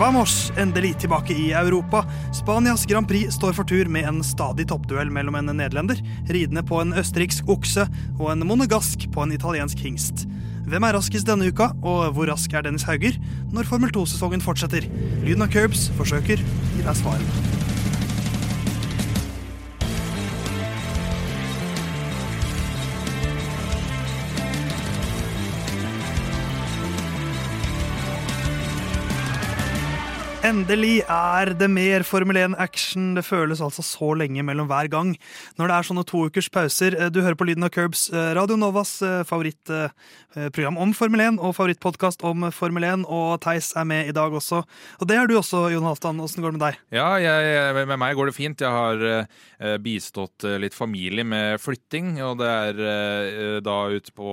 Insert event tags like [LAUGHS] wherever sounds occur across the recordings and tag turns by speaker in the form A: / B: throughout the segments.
A: Vamos! Endelig tilbake i Europa. Spanias Grand Prix står for tur med en stadig toppduell mellom en nederlender, ridende på en østerriksk okse, og en monegask på en italiensk hingst. Hvem er raskest denne uka, og hvor rask er Dennis Hauger når Formel 2-sesongen fortsetter? Lyden av Curbs forsøker gi deg svarene. Endelig er det mer Formel 1-action. Det føles altså så lenge mellom hver gang. Når det er sånne to ukers pauser. Du hører på lyden av Curbs, eh, Radio Novas eh, favorittprogram om Formel 1 og favorittpodkast om Formel 1. Og Theis er med i dag også. Og det er du også, Jon Halvdan. Åssen går det med deg?
B: Ja, jeg, med meg går det fint. Jeg har bistått litt familie med flytting, og det er da ute på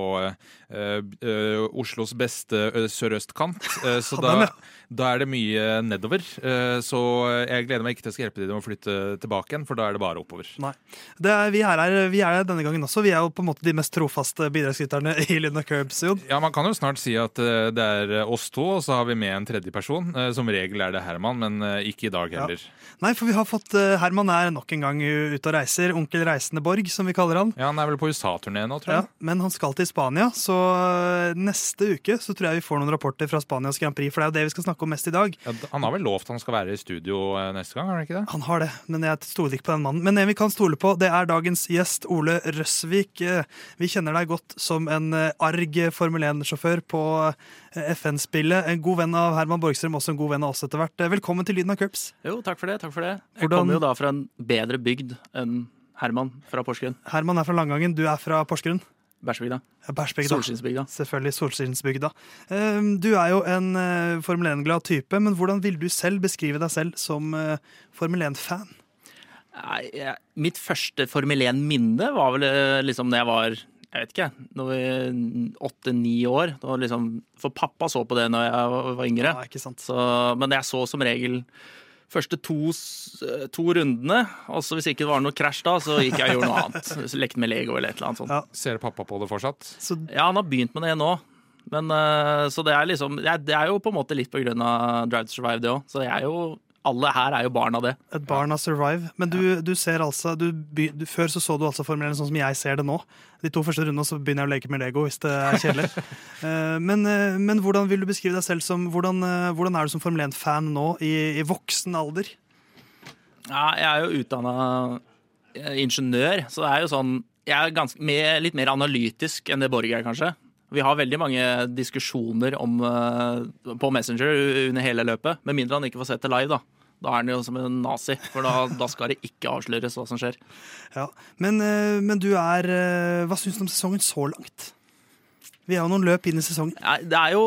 B: Oslos beste sørøstkant. så da, da er det mye nedover. Eh, så jeg gleder meg ikke til å hjelpe dem med å flytte tilbake igjen, for da er det bare oppover.
A: Nei. Er, vi, er her, vi er her denne gangen også. Vi er jo på en måte de mest trofaste bidragsyterne i Lynn Curbs.
B: Ja, man kan jo snart si at eh, det er oss to, og så har vi med en tredje person. Eh, som regel er det Herman, men ikke i dag heller. Ja.
A: Nei, for vi har fått Herman er nok en gang ute og reiser. Onkel Reisende Borg, som vi kaller han.
B: Ja, Han er vel på USA-turné nå, tror jeg. Ja,
A: men han skal til Spania, så neste uke så tror jeg vi får noen rapporter fra Spanias Grand Prix, for det er jo det vi skal snakke om mest i dag.
B: Ja, han har vel lovt han skal være i studio eh, neste gang? har Han ikke det?
A: Han har det, men jeg stoler ikke på den mannen. Men en vi kan stole på, det er dagens gjest, Ole Røsvik. Eh, vi kjenner deg godt som en eh, arg Formel 1-sjåfør på FN-spillet. En god venn av Herman Borgstrøm, også en god venn av oss etter hvert. Velkommen til Lyden av Curbs.
C: Jo, takk for det. takk for det. Jeg Hvordan... kommer jo da fra en bedre bygd enn Herman fra Porsgrunn.
A: Herman er fra Langangen, du er fra Porsgrunn?
C: Bæsjbygda.
A: Bæsjbygda.
C: Solskinnsbygda.
A: Selvfølgelig Solskinnsbygda. Ehm, du er jo en eh, Formel 1-glad type, men hvordan vil du selv beskrive deg selv som eh, Formel 1-fan?
C: Mitt første Formel 1-minne var vel eh, liksom da jeg var jeg vet ikke, åtte-ni år. Liksom, for pappa så på det når jeg var yngre.
A: Ja.
C: Så, men jeg så som regel første to, to, rundene. Og så hvis ikke det var noe krasj da, så gikk jeg og gjorde noe annet. [LAUGHS] Lekte med Lego eller et eller annet sånt. Ja.
B: Ser pappa på det fortsatt?
C: Så... Ja, han har begynt med det nå. Men, uh, så det er liksom Det er jo på en måte litt på grunn av Drive to Survive, det òg. Så det er jo alle her er jo barn av det.
A: Et barn av Survive. Men du, du ser altså du, du, Før så så du altså Formel 1 sånn som jeg ser det nå. De to første rundene så begynner jeg å leke med Lego hvis det er kjedelig. [LAUGHS] Eh, men, eh, men, hvordan vil du beskrive deg selv som Hvordan, eh, hvordan er du som Formel 1-fan nå, i, i, voksen alder?
C: Ja, jeg er jo utdanna ingeniør, så det er jo sånn Jeg er ganske, mer, litt mer analytisk enn det Borg er, kanskje. Vi har veldig mange diskusjoner om, på Messenger under hele løpet, med mindre han ikke får sett det live. da. Da er han jo som en nazi, for da, da skal det ikke avsløres hva som skjer.
A: Ja, Men, eh, men du er eh, Hva syns du om sesongen så langt? Vi har jo noen løp inn i sesongen.
C: Nei, det er jo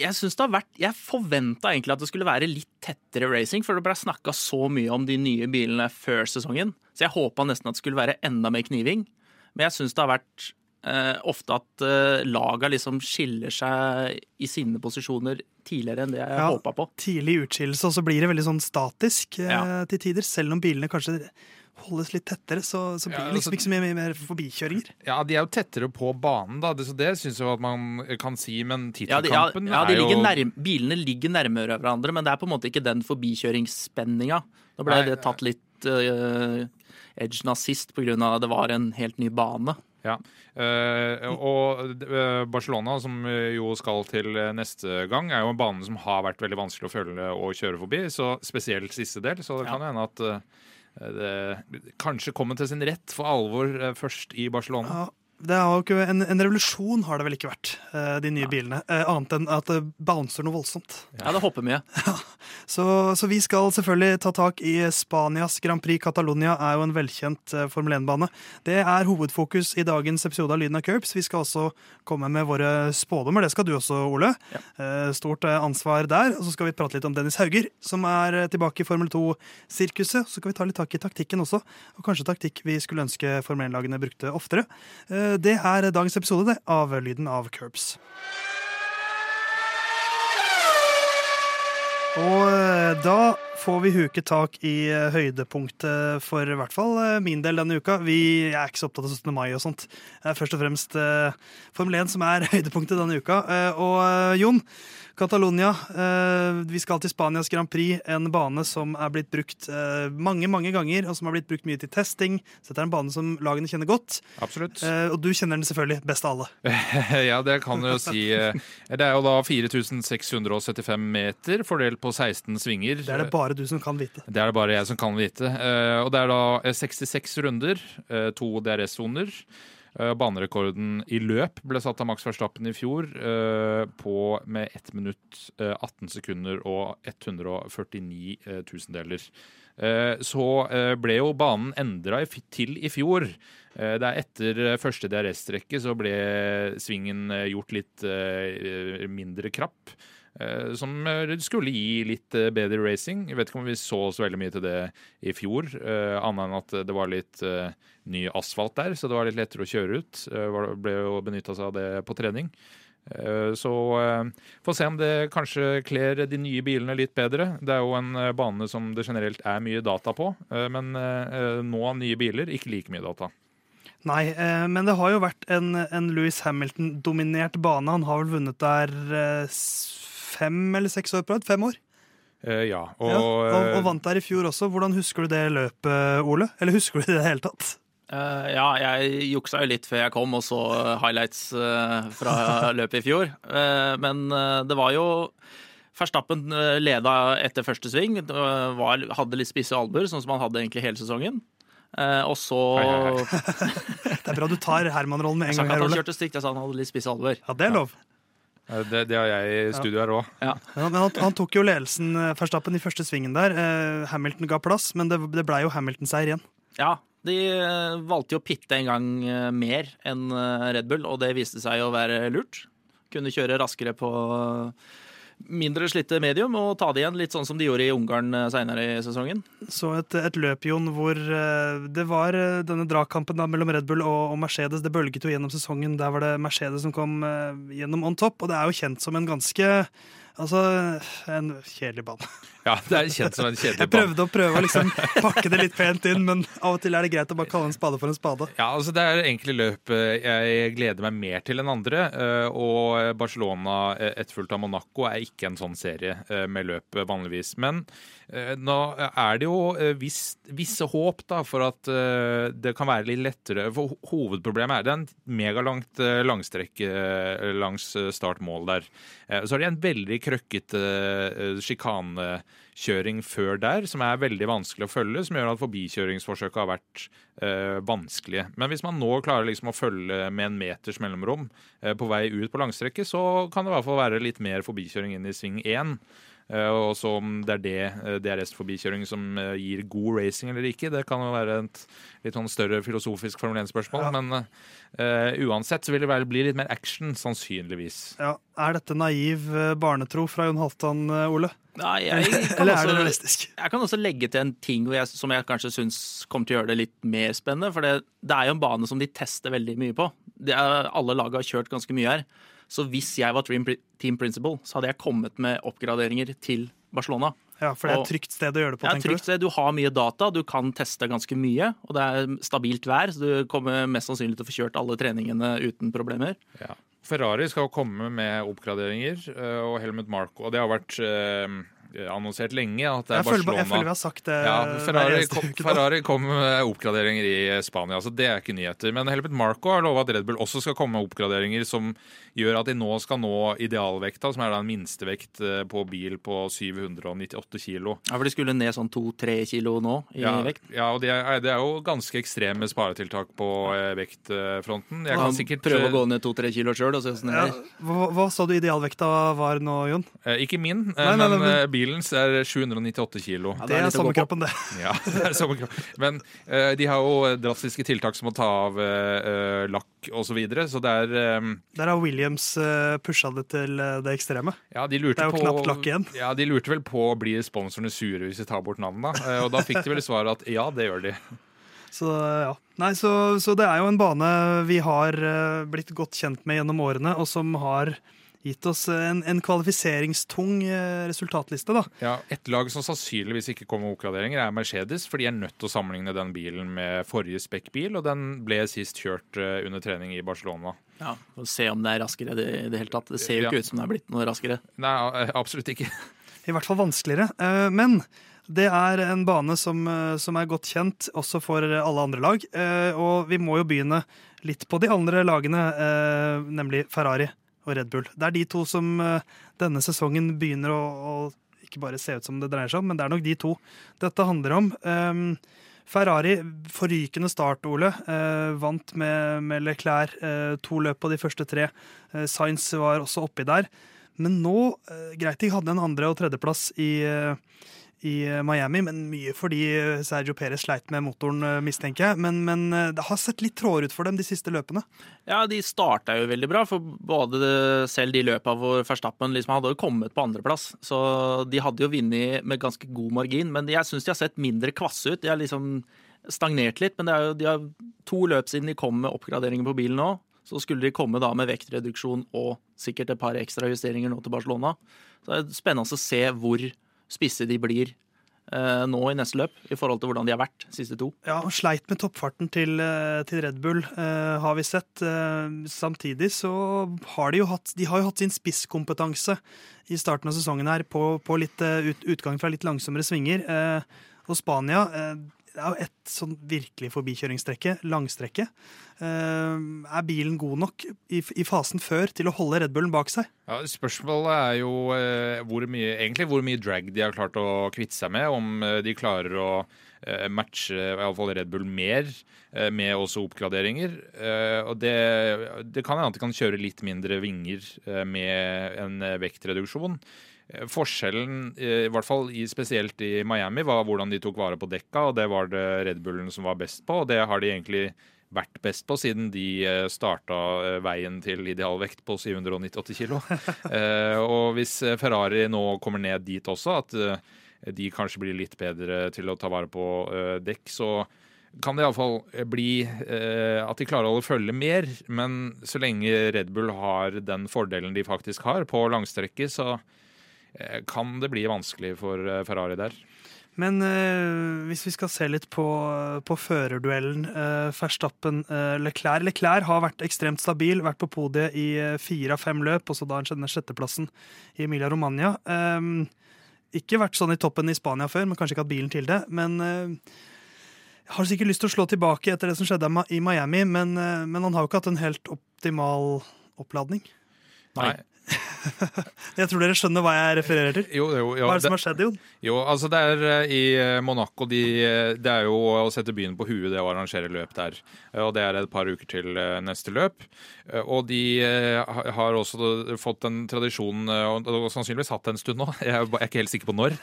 C: jeg synes det har vært, jeg forventa egentlig at det skulle være litt tettere racing, for det ble snakka så mye om de nye bilene før sesongen. Så jeg håpa nesten at det skulle være enda mer kniving. Men jeg syns det har vært eh, ofte at eh, laga liksom skiller seg i sine posisjoner tidligere enn det jeg ja, håpa på.
A: Tidlig utskillelse, og så blir det veldig sånn statisk eh, ja. til tider. Selv om bilene kanskje holdes litt tettere, så, så blir det liksom altså, ikke så mye, mer forbikjøringer.
B: Ja, de er jo tettere på banen, da. Det, så det syns jeg at man kan si, men tittelkampen
C: ja, de,
B: ja,
C: er jo nærme, Bilene ligger nærmere hverandre, men det er på en måte ikke den forbikjøringsspenninga. Nå ble Nei, det tatt litt uh, edge av sist pga. det var en helt ny bane.
B: Ja, uh, og uh, Barcelona, som jo skal til neste gang, er jo en bane som har vært veldig vanskelig å følge og kjøre forbi. Så spesielt siste del. Så det ja. kan hende at uh, det kanskje kommer til sin rett for alvor først i Barcelona.
A: Ja, ikke, en, en, revolusjon har det vel ikke vært, eh, de nye ja. bilene. Eh, annet enn at det bouncer noe voldsomt.
C: Ja, det hopper mye. [LAUGHS] Ja.
A: Så, så, vi skal selvfølgelig ta tak i Spanias Grand Prix. Catalonia er jo en velkjent uh, Formel 1-bane. Det er hovedfokus i dagens episode av Lyden av Curbs. Vi skal også komme med våre spådommer. Det skal du også, Ole. Ja. Stort ansvar der. Og så skal vi prate litt om Dennis Hauger, som er tilbake i Formel 2-sirkuset. Så skal vi ta litt tak i taktikken også, og kanskje taktikk vi skulle ønske Formel 1-lagene brukte oftere. Det er dagens episode av Lyden av Curbs. Og eh, da får vi huket tak i eh, høydepunktet for i hvert fall eh, min del denne uka. Vi er ikke så opptatt av 17. mai og sånt. Det er først og fremst Formel 1 som er [LAUGHS] høydepunktet denne uka. Og Jon, Catalonia. Eh, vi skal til Spanias Grand Prix, en bane som er blitt brukt eh, mange mange ganger, og som har blitt brukt mye til testing. Så dette er en bane som lagene kjenner godt.
B: Absolutt.
A: Eh, og du kjenner den selvfølgelig best av alle. [LAUGHS]
B: ja, det kan du jo si. Eh, Det er jo da 4675 meter fordelt på 16 svinger.
A: Det er det bare du som kan vite.
B: Det er det bare jeg som kan vite. Eh, Og det er da eh, 66 runder, eh, to DRS-soner. Eh, Banerekorden i løp ble satt av Max Verstappen i fjor eh, på med 1 minutt, eh, 18 sekunder og 149 eh, tusendeler. Eh, Så eh, ble jo banen endra til i fjor. Eh, Det er etter eh, første DRS-strekke så ble svingen eh, gjort litt eh, mindre krapp. Eh, Som eh, skulle gi litt eh, bedre racing. Jeg vet ikke om vi så så veldig mye til det i fjor, annet enn at det var litt ny asfalt der, så det var litt lettere å kjøre ut. Ble jo benytta seg av det på trening. Så få se om det kanskje kler de nye bilene litt bedre. Det er jo en bane som det generelt er mye data på, men nå nye biler ikke like mye data.
A: Nei, men det har jo vært en, en Louis Hamilton-dominert bane. Han har vel vunnet der fem eller seks år på rad? Fem år?
B: Eh, Ja, og,
A: ja, og, og
B: eh,
A: vant der i fjor også. Hvordan husker du det løpet, Ole? Eller husker du det i det hele tatt?
C: Eh, ja, jeg juksa jo litt før jeg kom og så highlights eh, fra [LAUGHS] løpet i fjor. Eh, men det var jo Verstappen leda etter første sving, var, hadde litt spisse albuer, sånn som han hadde egentlig hele sesongen. Eh, og så
B: Hei, hei, [LAUGHS]
A: Det er bra du tar Herman-rollen med
C: Jeg
A: en
C: sa
A: gang.
C: ikke
A: her,
C: at han kjørte stygt, jeg sa han hadde litt spisse albuer.
A: Ja, det er lov.
B: eh, det, det har jeg i studio her òg.
C: Ja.
A: Ja, han, han tok jo ledelsen, eh, Verstappen, i første svingen der. Eh, Hamilton ga plass, men det, det blei jo Hamilton-seier igjen.
C: Ja, de eh, valgte jo å pitte en gang eh, mer enn eh, Red Bull, og det viste seg å være lurt. Kunne kjøre raskere på eh, mindre slitte medium og ta det igjen, litt sånn som de gjorde i Ungarn eh, seinere i sesongen.
A: Så et, et løp, Jon, hvor eh, det var eh, denne dragkampen mellom Red Bull og, og Mercedes. Det bølget jo gjennom sesongen. Der var det Mercedes som kom gjennom on top, og det er jo kjent som en ganske Altså, en kjedelig bane.
B: Ja, det er kjent som en kjedelig
A: Jeg prøvde å prøve å liksom pakke det litt pent inn, men av og til er det greit å bare kalle en spade for en spade.
B: Ja, altså Det er egentlig løp eh, jeg gleder meg mer til enn andre. eh, Og Barcelona eh, etterfulgt av Monaco er ikke en sånn serie med løp vanligvis. Men nå er det jo viss, visse håp da for at det kan være litt lettere. For ho- hovedproblemet er det en megalangt langstrekk langs startmål der. Så er det en veldig krøkkete eh, sjikanekjøring før der, som er veldig vanskelig å følge, som gjør at forbikjøringsforsøket har vært eh, vanskelige. Men hvis man nå klarer liksom å følge med en meters mellomrom eh, på vei ut på langstrekket, så kan det i hvert fall være litt mer forbikjøring inn i sving 1. Eh, og så om det er det eh, DRS-forbikjøring som eh, gir god racing eller ikke, det kan jo være et litt sånn større filosofisk Formel 1-spørsmål.
A: Ja.
B: Men uh, uansett så vil det vel bli litt mer action, sannsynligvis.
A: Ja, Er dette naiv barnetro fra Jon Halvdan, Ole?
C: Nei, jeg kan, [LAUGHS]
A: Eller er det
C: også,
A: realistisk?
C: jeg kan også legge til en ting hvor jeg, som jeg kanskje syns kommer til å gjøre det litt mer spennende. For det, det er jo en bane som de tester veldig mye på. Det er, alle lag har kjørt ganske mye her. Så hvis jeg var team, principal, så hadde jeg kommet med oppgraderinger til Barcelona.
A: Ja, For det er et trygt sted å gjøre det på,
C: Ja,
A: tenker
C: trygt
A: du?
C: sted. Du har mye data, du kan teste ganske mye. Og det er stabilt vær, så du kommer mest sannsynlig til å få kjørt alle treningene uten problemer.
B: Ja. Ferrari skal komme med oppgraderinger, eh, og Helmut Marko Og det har vært eh, annonsert lenge at det er
A: Jeg føler, jeg føler vi har sagt det
B: ja, Ferrari, kom. Ferrari kom med oppgraderinger i Spania, så det er ikke nyheter. Men Helmut Marco har lova at Red Bull også skal komme med oppgraderinger som gjør at de nå skal nå idealvekta, som er da en minstevekt eh, på bil på 798 kilo.
C: Ja, for de skulle ned sånn to-tre kilo nå i
B: Ja,
C: vekt.
B: ja og det er, det er jo ganske ekstreme sparetiltak på eh, vektfronten. Jeg
C: Kan
B: sikkert
C: prøve å gå ned to-tre kilo sjøl og se åssen det
A: Ja,
C: er.
A: hva, sa du idealvekta var nå, Jon?
B: Eh, Ikke min, eh,
A: Nei, nei,
B: men
A: nei, men-
B: eh, bilens er 798 kilo.
C: Ja,
A: Det er
C: det er
A: samme kroppen, det. [LAUGHS]
B: Ja, det er samme kropp. Men uh, de har jo drastiske tiltak som å ta av eh, lakk osv. Så, videre, så det er um,
A: Der har Williams uh, pusha det til det ekstreme.
B: Ja, de lurte
A: Det er jo
B: på
A: knapt lakk igjen.
B: Ja, de lurte vel på blir sponsorene sure hvis de tar bort navnene. Uh, og da fikk de vel svaret at ja, det gjør de. [LAUGHS]
A: Så ja. Nei, så, så det er jo en bane vi har blitt godt kjent med gjennom årene, og som har gitt oss en, en kvalifiseringstung eh, resultatliste, da.
B: Ja, Et lag som sannsynligvis ikke kommer med oppgraderinger, er Mercedes. For de er nødt til å sammenligne den bilen med forrige spekkbil, og den ble sist kjørt eh, under trening i Barcelona.
C: Ja, og Se om det er raskere det, i det hele tatt. Det ser jo
B: Ja.
C: ikke ut som det er blitt noe raskere.
B: Nei, eh, absolutt ikke. [LAUGHS]
A: I hvert fall vanskeligere. Men det er en bane som, som er godt kjent også for alle andre lag. Eh, Og vi må jo begynne litt på de andre lagene, eh, nemlig Ferrari og Red Bull. Det er de to som eh, denne sesongen begynner å, å ikke bare se ut som det dreier seg om, men det er nok de to dette handler om. Um, Ferrari, forrykende start, Ole. Eh, vant med, med Leclerc eh, to løp på de første tre. Eh, Sainz var også oppi der. Men nå, eh, greit de hadde en andre- og tredjeplass i, eh, i eh, Miami, men mye fordi eh, Sergio Perez sleit med motoren, eh, mistenker jeg. Men, men det har sett litt trådere ut for dem de siste løpene.
C: Ja, de starta jo veldig bra, for både selv de løpa hvor Verstappen liksom hadde jo kommet på andreplass. Så de hadde jo vunnet med ganske god margin, men jeg syns de har sett mindre kvasse ut. De har liksom stagnert litt, men det er jo, de har to løp siden de kom med oppgraderinger på bilen nå. Så skulle de komme da med vektreduksjon og sikkert et par ekstra justeringer nå til Barcelona. Så det er spennende å se hvor spisse de blir eh, nå i neste løp, i forhold til hvordan de har vært siste to.
A: Ja, og sleit med toppfarten til, eh, til Red Bull, eh, har vi sett. Samtidig så har de jo hatt, de har jo hatt sin spisskompetanse i starten av sesongen her på, på litt ut, utgang fra litt langsommere svinger. Eh, og Spania det er jo et sånn virkelig forbikjøringsstrekke, langstrekke. Uh, er bilen god nok i, i fasen før til å holde Red Bullen bak seg?
B: Ja, Spørsmålet er jo uh, hvor mye, egentlig hvor mye drag de har klart å kvitte seg med. Om uh, de klarer å matche i alle fall Red Bull mer, med også oppgraderinger. Og det, det kan hende at de kan kjøre litt mindre vinger med en vektreduksjon. Eh, Forskjellen, eh, i hvert fall i, spesielt i Miami, var hvordan de tok vare på dekka, og det var det Red Bullen som var best på. og det har de egentlig vært best på siden de eh, starta veien til idealvekt på 798 kilo. [LAUGHS] Og hvis Ferrari nå kommer ned dit også, at de kanskje blir litt bedre til å ta vare på dekk, så kan det iallfall bli eh, at de klarer å følge mer. Men så lenge Red Bull har den fordelen de faktisk har på langstrekket, så kan det bli vanskelig for eh, Ferrari der.
A: Men eh, hvis vi skal se litt på, på førerduellen uh, Verstappen-Leclerc Leclerc har vært ekstremt stabil, vært på podiet i eh, fire av fem løp, også da denne sjetteplassen i Emilia Romagna. Ikke vært sånn i toppen i Spania før, men kanskje ikke hatt bilen til det. Men eh, har sikkert lyst til å slå tilbake etter det som skjedde i Miami, men, eh, men han har jo ikke hatt en helt optimal oppladning.
B: Nei.
A: Jeg tror dere skjønner hva jeg refererer til.
B: Jo, jo, jo,
A: Hva er det
B: det-
A: som har skjedd, Jon?
B: Jo, altså det er eh, I eh, Monaco de, eh, Det er jo å sette byen på huet det å arrangere løp der. Og det er et par uker til neste løp. Og de har også fått en tradisjon, og sannsynligvis hatt det en stund nå, [LAUGHS] jeg er ikke helt sikker på når,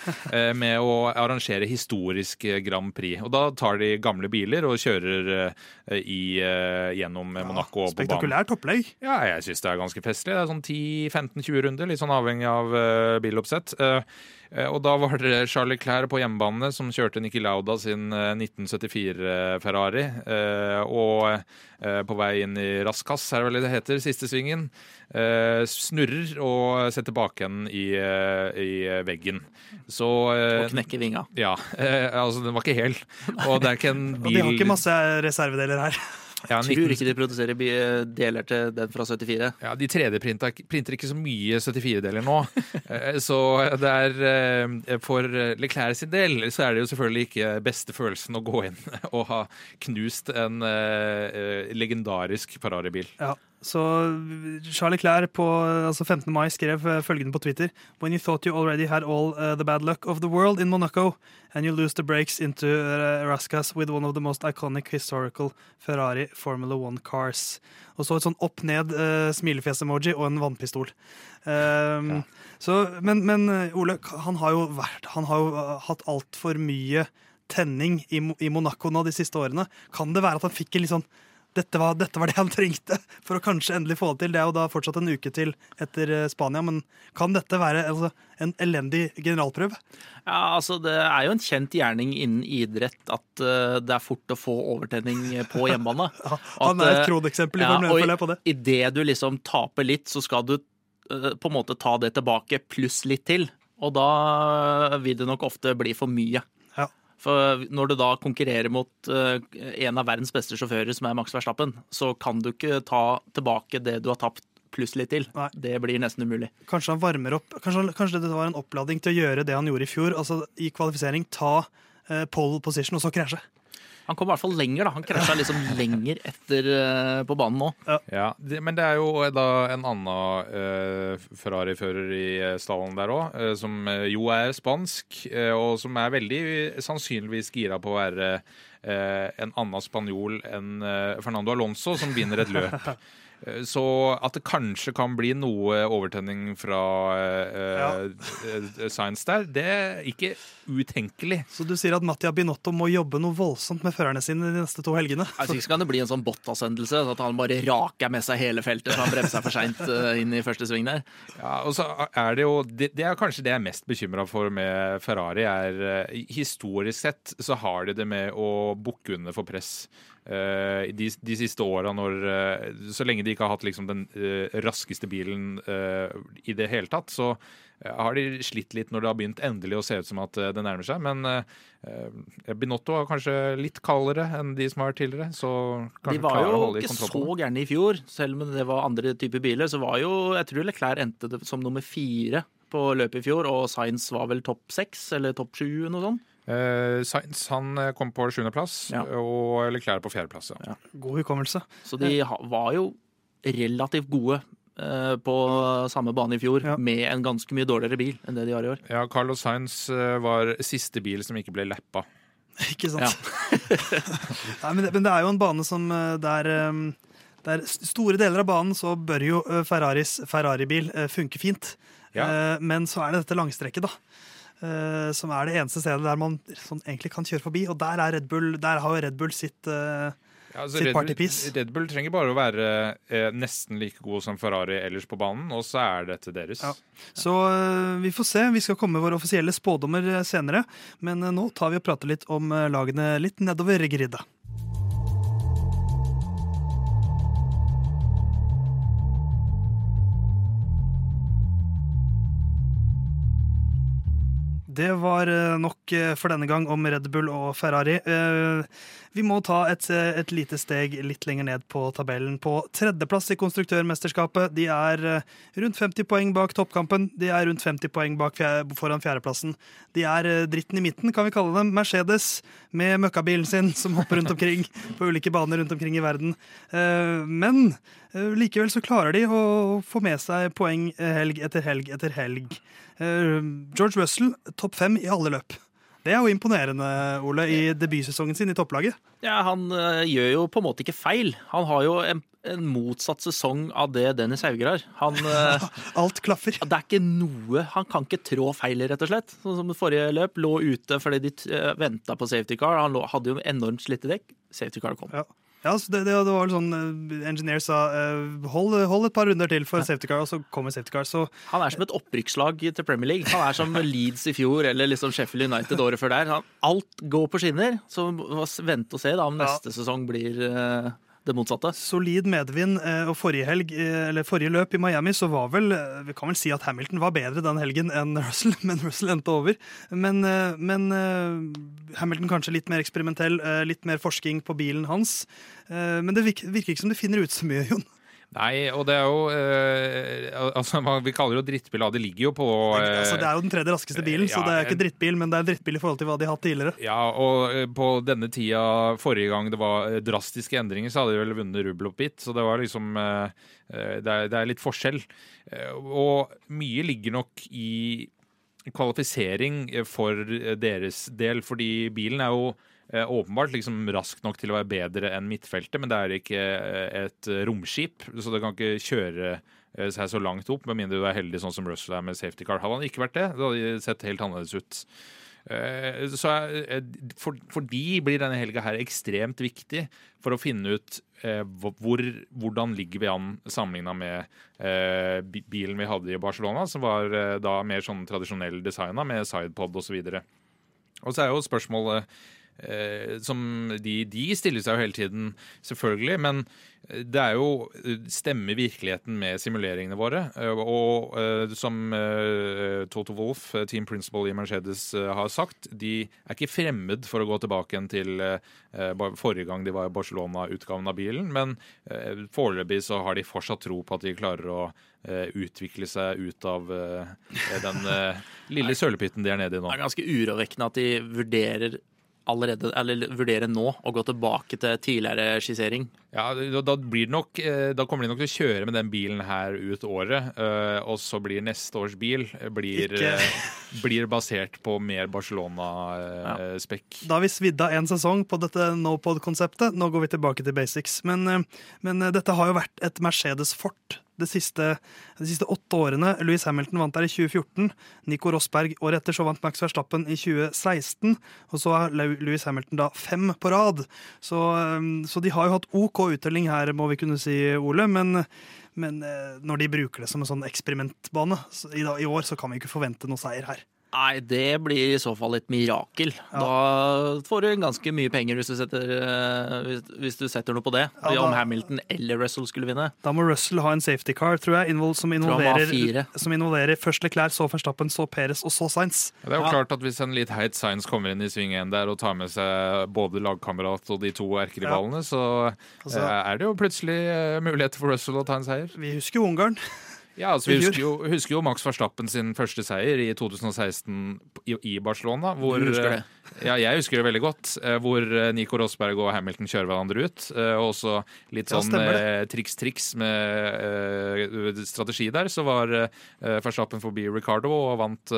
B: med å arrangere historisk Grand Prix. Og da tar de gamle biler og kjører i, gjennom Monaco Ja,
A: spektakulært opplegg.
B: Ja, jeg syns det er ganske festlig. Det er sånn 10-15-20 runder, litt sånn avhengig av uh, biloppsett. Uh, eh, og da var det Charlie Clair på hjemmebane som kjørte Niki Lauda sin eh, 1974-Ferrari. og på vei inn i raskass, er det vel det heter, siste svingen, eh, snurrer og setter baken i, i veggen. Så
C: Og knekker vinga.
B: Ja. altså, den var ikke hel. Og det er ikke en
A: Og de har ikke masse reservedeler her.
B: Ja,
C: Tror ikke de produserer deler til den fra 74.
B: Ja, De 3D-printer printer ikke så mye 74-deler nå. [LAUGHS] Eh, så det er eh, For Leclerc sin del så er det jo selvfølgelig ikke beste følelsen å gå inn og ha knust en eh, legendarisk Ferrari-bil.
A: Ja, så Charlie Clair på altså 15. mai skrev eh, følgende på Twitter When you thought you already had all uh, the bad luck of the world in Monaco and you lose the brakes into uh, Rascas with one of the most iconic historical Ferrari Formula One cars. Og så et sånn opp-ned uh, smilefjes-emoji og en vannpistol. Um, så, men, men eh, Ole, han har jo, vært, han har jo hatt altfor mye tenning i, i Monaco nå de siste årene. Kan det være at han fikk en litt sånn dette var, dette var det han trengte for å kanskje endelig få det til. Det er jo da fortsatt en uke til etter eh, Spania, men kan dette være altså, en elendig generalprøve?
C: Ja, altså Det er jo en kjent gjerning innen idrett at uh, det er fort å få overtenning på hjemmebane. [LAUGHS]
A: Han er et
C: eh,
A: kroneksempel i
C: ja,
A: Formel 1,
C: og
A: føler på det.
C: Idet du liksom taper litt, så skal du uh, på en måte ta det tilbake pluss litt til. Og da vil det nok ofte bli for mye. For når du da konkurrerer mot eh, en av verdens beste sjåfører, som er Max Verstappen, så kan du ikke ta tilbake det du har tapt pluss litt til.
A: Nei.
C: Det blir nesten umulig.
A: Kanskje han varmer opp Kanskje, kanskje det var en oppladning til å gjøre det han gjorde i fjor. Altså i kvalifisering ta eh, pole position og så krasje.
C: Han kom i hvert fall lenger, da. Han krasja liksom lenger etter uh, på banen nå.
B: Ja, det, Men det er jo da en annen uh, Ferrari-fører i eh, stallen der òg, uh, som eh, jo er spansk, eh, og som er veldig sannsynligvis gira på å være eh, en annen spanjol enn eh, Fernando Alonso, som vinner et løp. [LAUGHS] Eh, Så at det kanskje kan bli noe overtenning fra uh, ja. Science der, det er ikke utenkelig.
A: Så du sier at Mattia Binotto må jobbe noe voldsomt med førerne sine de neste to helgene?
C: Jeg synes ikke kan det bli en sånn Bottas-hendelse, at han bare raker med seg hele feltet så han bremser for seint inn i første sving der.
B: Ja, og så er det jo Det, det er kanskje det jeg er mest bekymra for med Ferrari. er eh, Historisk sett så har de det med å bukke under for press. Eh, de, de siste åra, når eh, Så lenge de ikke har hatt liksom den eh, raskeste bilen i det hele tatt, så har de slitt litt når det har begynt endelig å se ut som at det nærmer seg. Men eh, Binotto er kanskje litt kaldere enn de som har vært tidligere. Så
C: De var jo ikke så gærne i fjor, selv om det var andre typer biler. Så var jo, jeg tror Leclerc endte som nummer fire på løpet i fjor, og Sainz var vel topp seks eller topp sju, noe sånt.
B: Eh, Sainz han eh, kom på sjuendeplass,
C: Ja.
B: og Leclerc på fjerdeplass. Ja.
A: God hukommelse.
C: Så de var jo relativt gode eh, på samme bane i fjor,
A: Ja.
C: med en ganske mye dårligere bil enn det de har i år.
B: Ja, Carlos Sainz eh, var siste bil som ikke ble lappa. [LAUGHS]
A: Ikke sant? [LAUGHS] Nei, men, det, men det er jo en bane som eh, der, eh, der Store deler av banen så bør jo eh, Ferraris Ferrari-bil eh, funke fint.
B: Ja.
A: Eh, Men så er det dette langstrekket, da. Eh, Som er det eneste stedet der man sånn egentlig kan kjøre forbi. Og der, er Red Bull, der har jo Red Bull sitt uh,
B: Ja, altså,
A: Sitt
B: Red, Bull,
A: partypiece.
B: Red Bull trenger bare å være uh, nesten like god som Ferrari ellers på banen, og så er dette deres.
A: Ja. Så vi får se. Vi skal komme med våre offisielle spådommer senere. Men nå tar vi og prater litt om lagene litt nedover gridda. Det var eh, nok eh, for denne gang om Red Bull og Ferrari. Eh, Vi må ta et, et lite steg litt lenger ned på tabellen. På tredjeplass i konstruktørmesterskapet. De er rundt 50 poeng bak toppkampen. De er rundt 50 poeng bak fjer foran fjerdeplassen. De er dritten i midten, kan vi kalle dem. Mercedes med møkkabilen sin som hopper rundt omkring [LAUGHS] på ulike baner rundt omkring i verden. Men likevel så klarer de å få med seg poeng eh, helg etter helg etter helg. Eh, George Russell topp fem i alle løp. Det er jo imponerende, Ole, i debutsesongen sin i topplaget.
C: Ja, Han eh, gjør jo på en måte ikke feil. Han har jo en, en motsatt sesong av det Dennis Hauger har. Han, [LAUGHS] eh,
A: Alt klaffer.
C: det er ikke noe Han kan ikke trå feil, rett og slett. Sånn som forrige løp. Lå ute fordi de venta på safety car. Han lå, hadde jo enormt slitte dekk. Safety car kom.
A: Ja. Ja, så det, det, det var sånn eh, Engineer sa eh, hold, hold et par runder til for safety car, og så kommer safety car. Så
C: Han er som et opprykkslag til Premier League. Han er som Leeds i fjor eller liksom Sheffield United året før der. Han, alt går på skinner. Så vente og se da om
A: Ja.
C: neste sesong blir eh, det motsatte.
A: solid medvind. eh, Og forrige helg, eh, forrige løp i Miami, så var vel eh, Vi kan vel si at Hamilton var bedre den helgen enn [LAUGHS] Russell, men Russell endte over. Men, men Hamilton kanskje litt mer eksperimentell, litt mer forsking på bilen hans. Men det virker, ikke som det finner ut så mye, Jon.
B: Nei, og det er jo eh, altså, Vi kaller det jo drittbil, og Det ligger jo på eh,
A: Altså, det er jo den tredje raskeste bilen, så det er ikke drittbil, men det er drittbil i forhold til hva de har hatt tidligere.
B: Ja, og eh, på denne tida forrige gang det var eh, drastiske endringer, så hadde de vel vunnet rubbel opp bit. Så det var liksom eh, eh, det, er, det er litt forskjell. Eh, Og mye ligger nok i kvalifisering eh, for eh, deres del, fordi bilen er jo eh, åpenbart liksom rask nok til å være bedre enn midtfeltet, men det er ikke eh, et romskip, så det kan ikke kjøre eh, seg så langt opp, med mindre du er heldig sånn som Russell er med safety car. Hadde han ikke vært det, det hadde sett helt annerledes ut. Eh, Så eh, for, for de blir denne helga her ekstremt viktig for å finne ut eh, hvor, hvordan ligger vi an sammenligna med eh, bilen vi hadde i Barcelona, som var eh, da mer sånn tradisjonell designa med sidepod osv. Og så er jo spørsmålet eh, som de, de stiller seg jo hele tiden, selvfølgelig. Men det er jo Stemmer virkeligheten med simuleringene våre? Eh, og eh, som eh, Toto Wolff, eh, team principal i Mercedes, eh, har sagt, de er ikke fremmed for å gå tilbake til eh, forrige gang de var i Barcelona-utgaven av bilen, men eh, foreløpig så har de fortsatt tro på at de klarer å eh, utvikle seg ut av eh, den eh, [LAUGHS] lille sølepytten de er nede i nå.
C: Det er ganske urovekkende at de vurderer allerede, eller vurdere nå å gå tilbake til tidligere skissering.
B: Ja, da, da, blir det nok, eh, da kommer de nok til å kjøre med den bilen her ut året, eh, og så blir neste års bil eh, blir, blir basert på mer Barcelona-spekk.
A: Da har vi svidd av en sesong på dette no-pod-konseptet. Nå går vi tilbake til basics. Men, men dette har jo vært et Mercedes-fort de siste, de siste åtte årene. Louis Hamilton vant der i 2014. Nico Rosberg året etter så vant Max Verstappen i 2016. Og så er Louis Hamilton da fem på rad. Så, eh, så de har jo hatt OK uttelling her, må vi kunne si, Ole. Men, men eh, når de bruker det som en sånn eksperimentbane i år, så kan vi ikke forvente noe seier her.
C: Nei, det blir i så fall et mirakel. Da får du ganske mye penger hvis du setter, eh, hvis, hvis du setter noe på det.
A: Ja, da-
C: Om Hamilton eller Russell skulle vinne.
A: Da må Russell ha en safety car, tror jeg, invol- som
C: Tror
A: involverer,
C: fire.
A: som involverer først Leclerc, så Verstappen, så Perez og så Sainz.
B: Det er jo
C: Ja.
B: klart at Hvis en litt heit Sainz kommer inn i sving én der og tar med seg både lagkamerat og de to erkerivalene, så
A: Altså-
B: eh, er det jo plutselig eh, muligheter for Russell å ta en seier.
A: Vi husker jo Ungarn.
B: Ja, altså Vi husker jo, husker jo Max Verstappen sin første seier i 2016 i, Barcelona. Hvor,
C: Du husker det?
B: eh, Ja, jeg husker det veldig godt. eh, Hvor eh, Nico Rosberg og Hamilton kjører hverandre ut. Og også litt sånn eh, triks-triks med strategi der. Så var Verstappen forbi Ricardo og vant,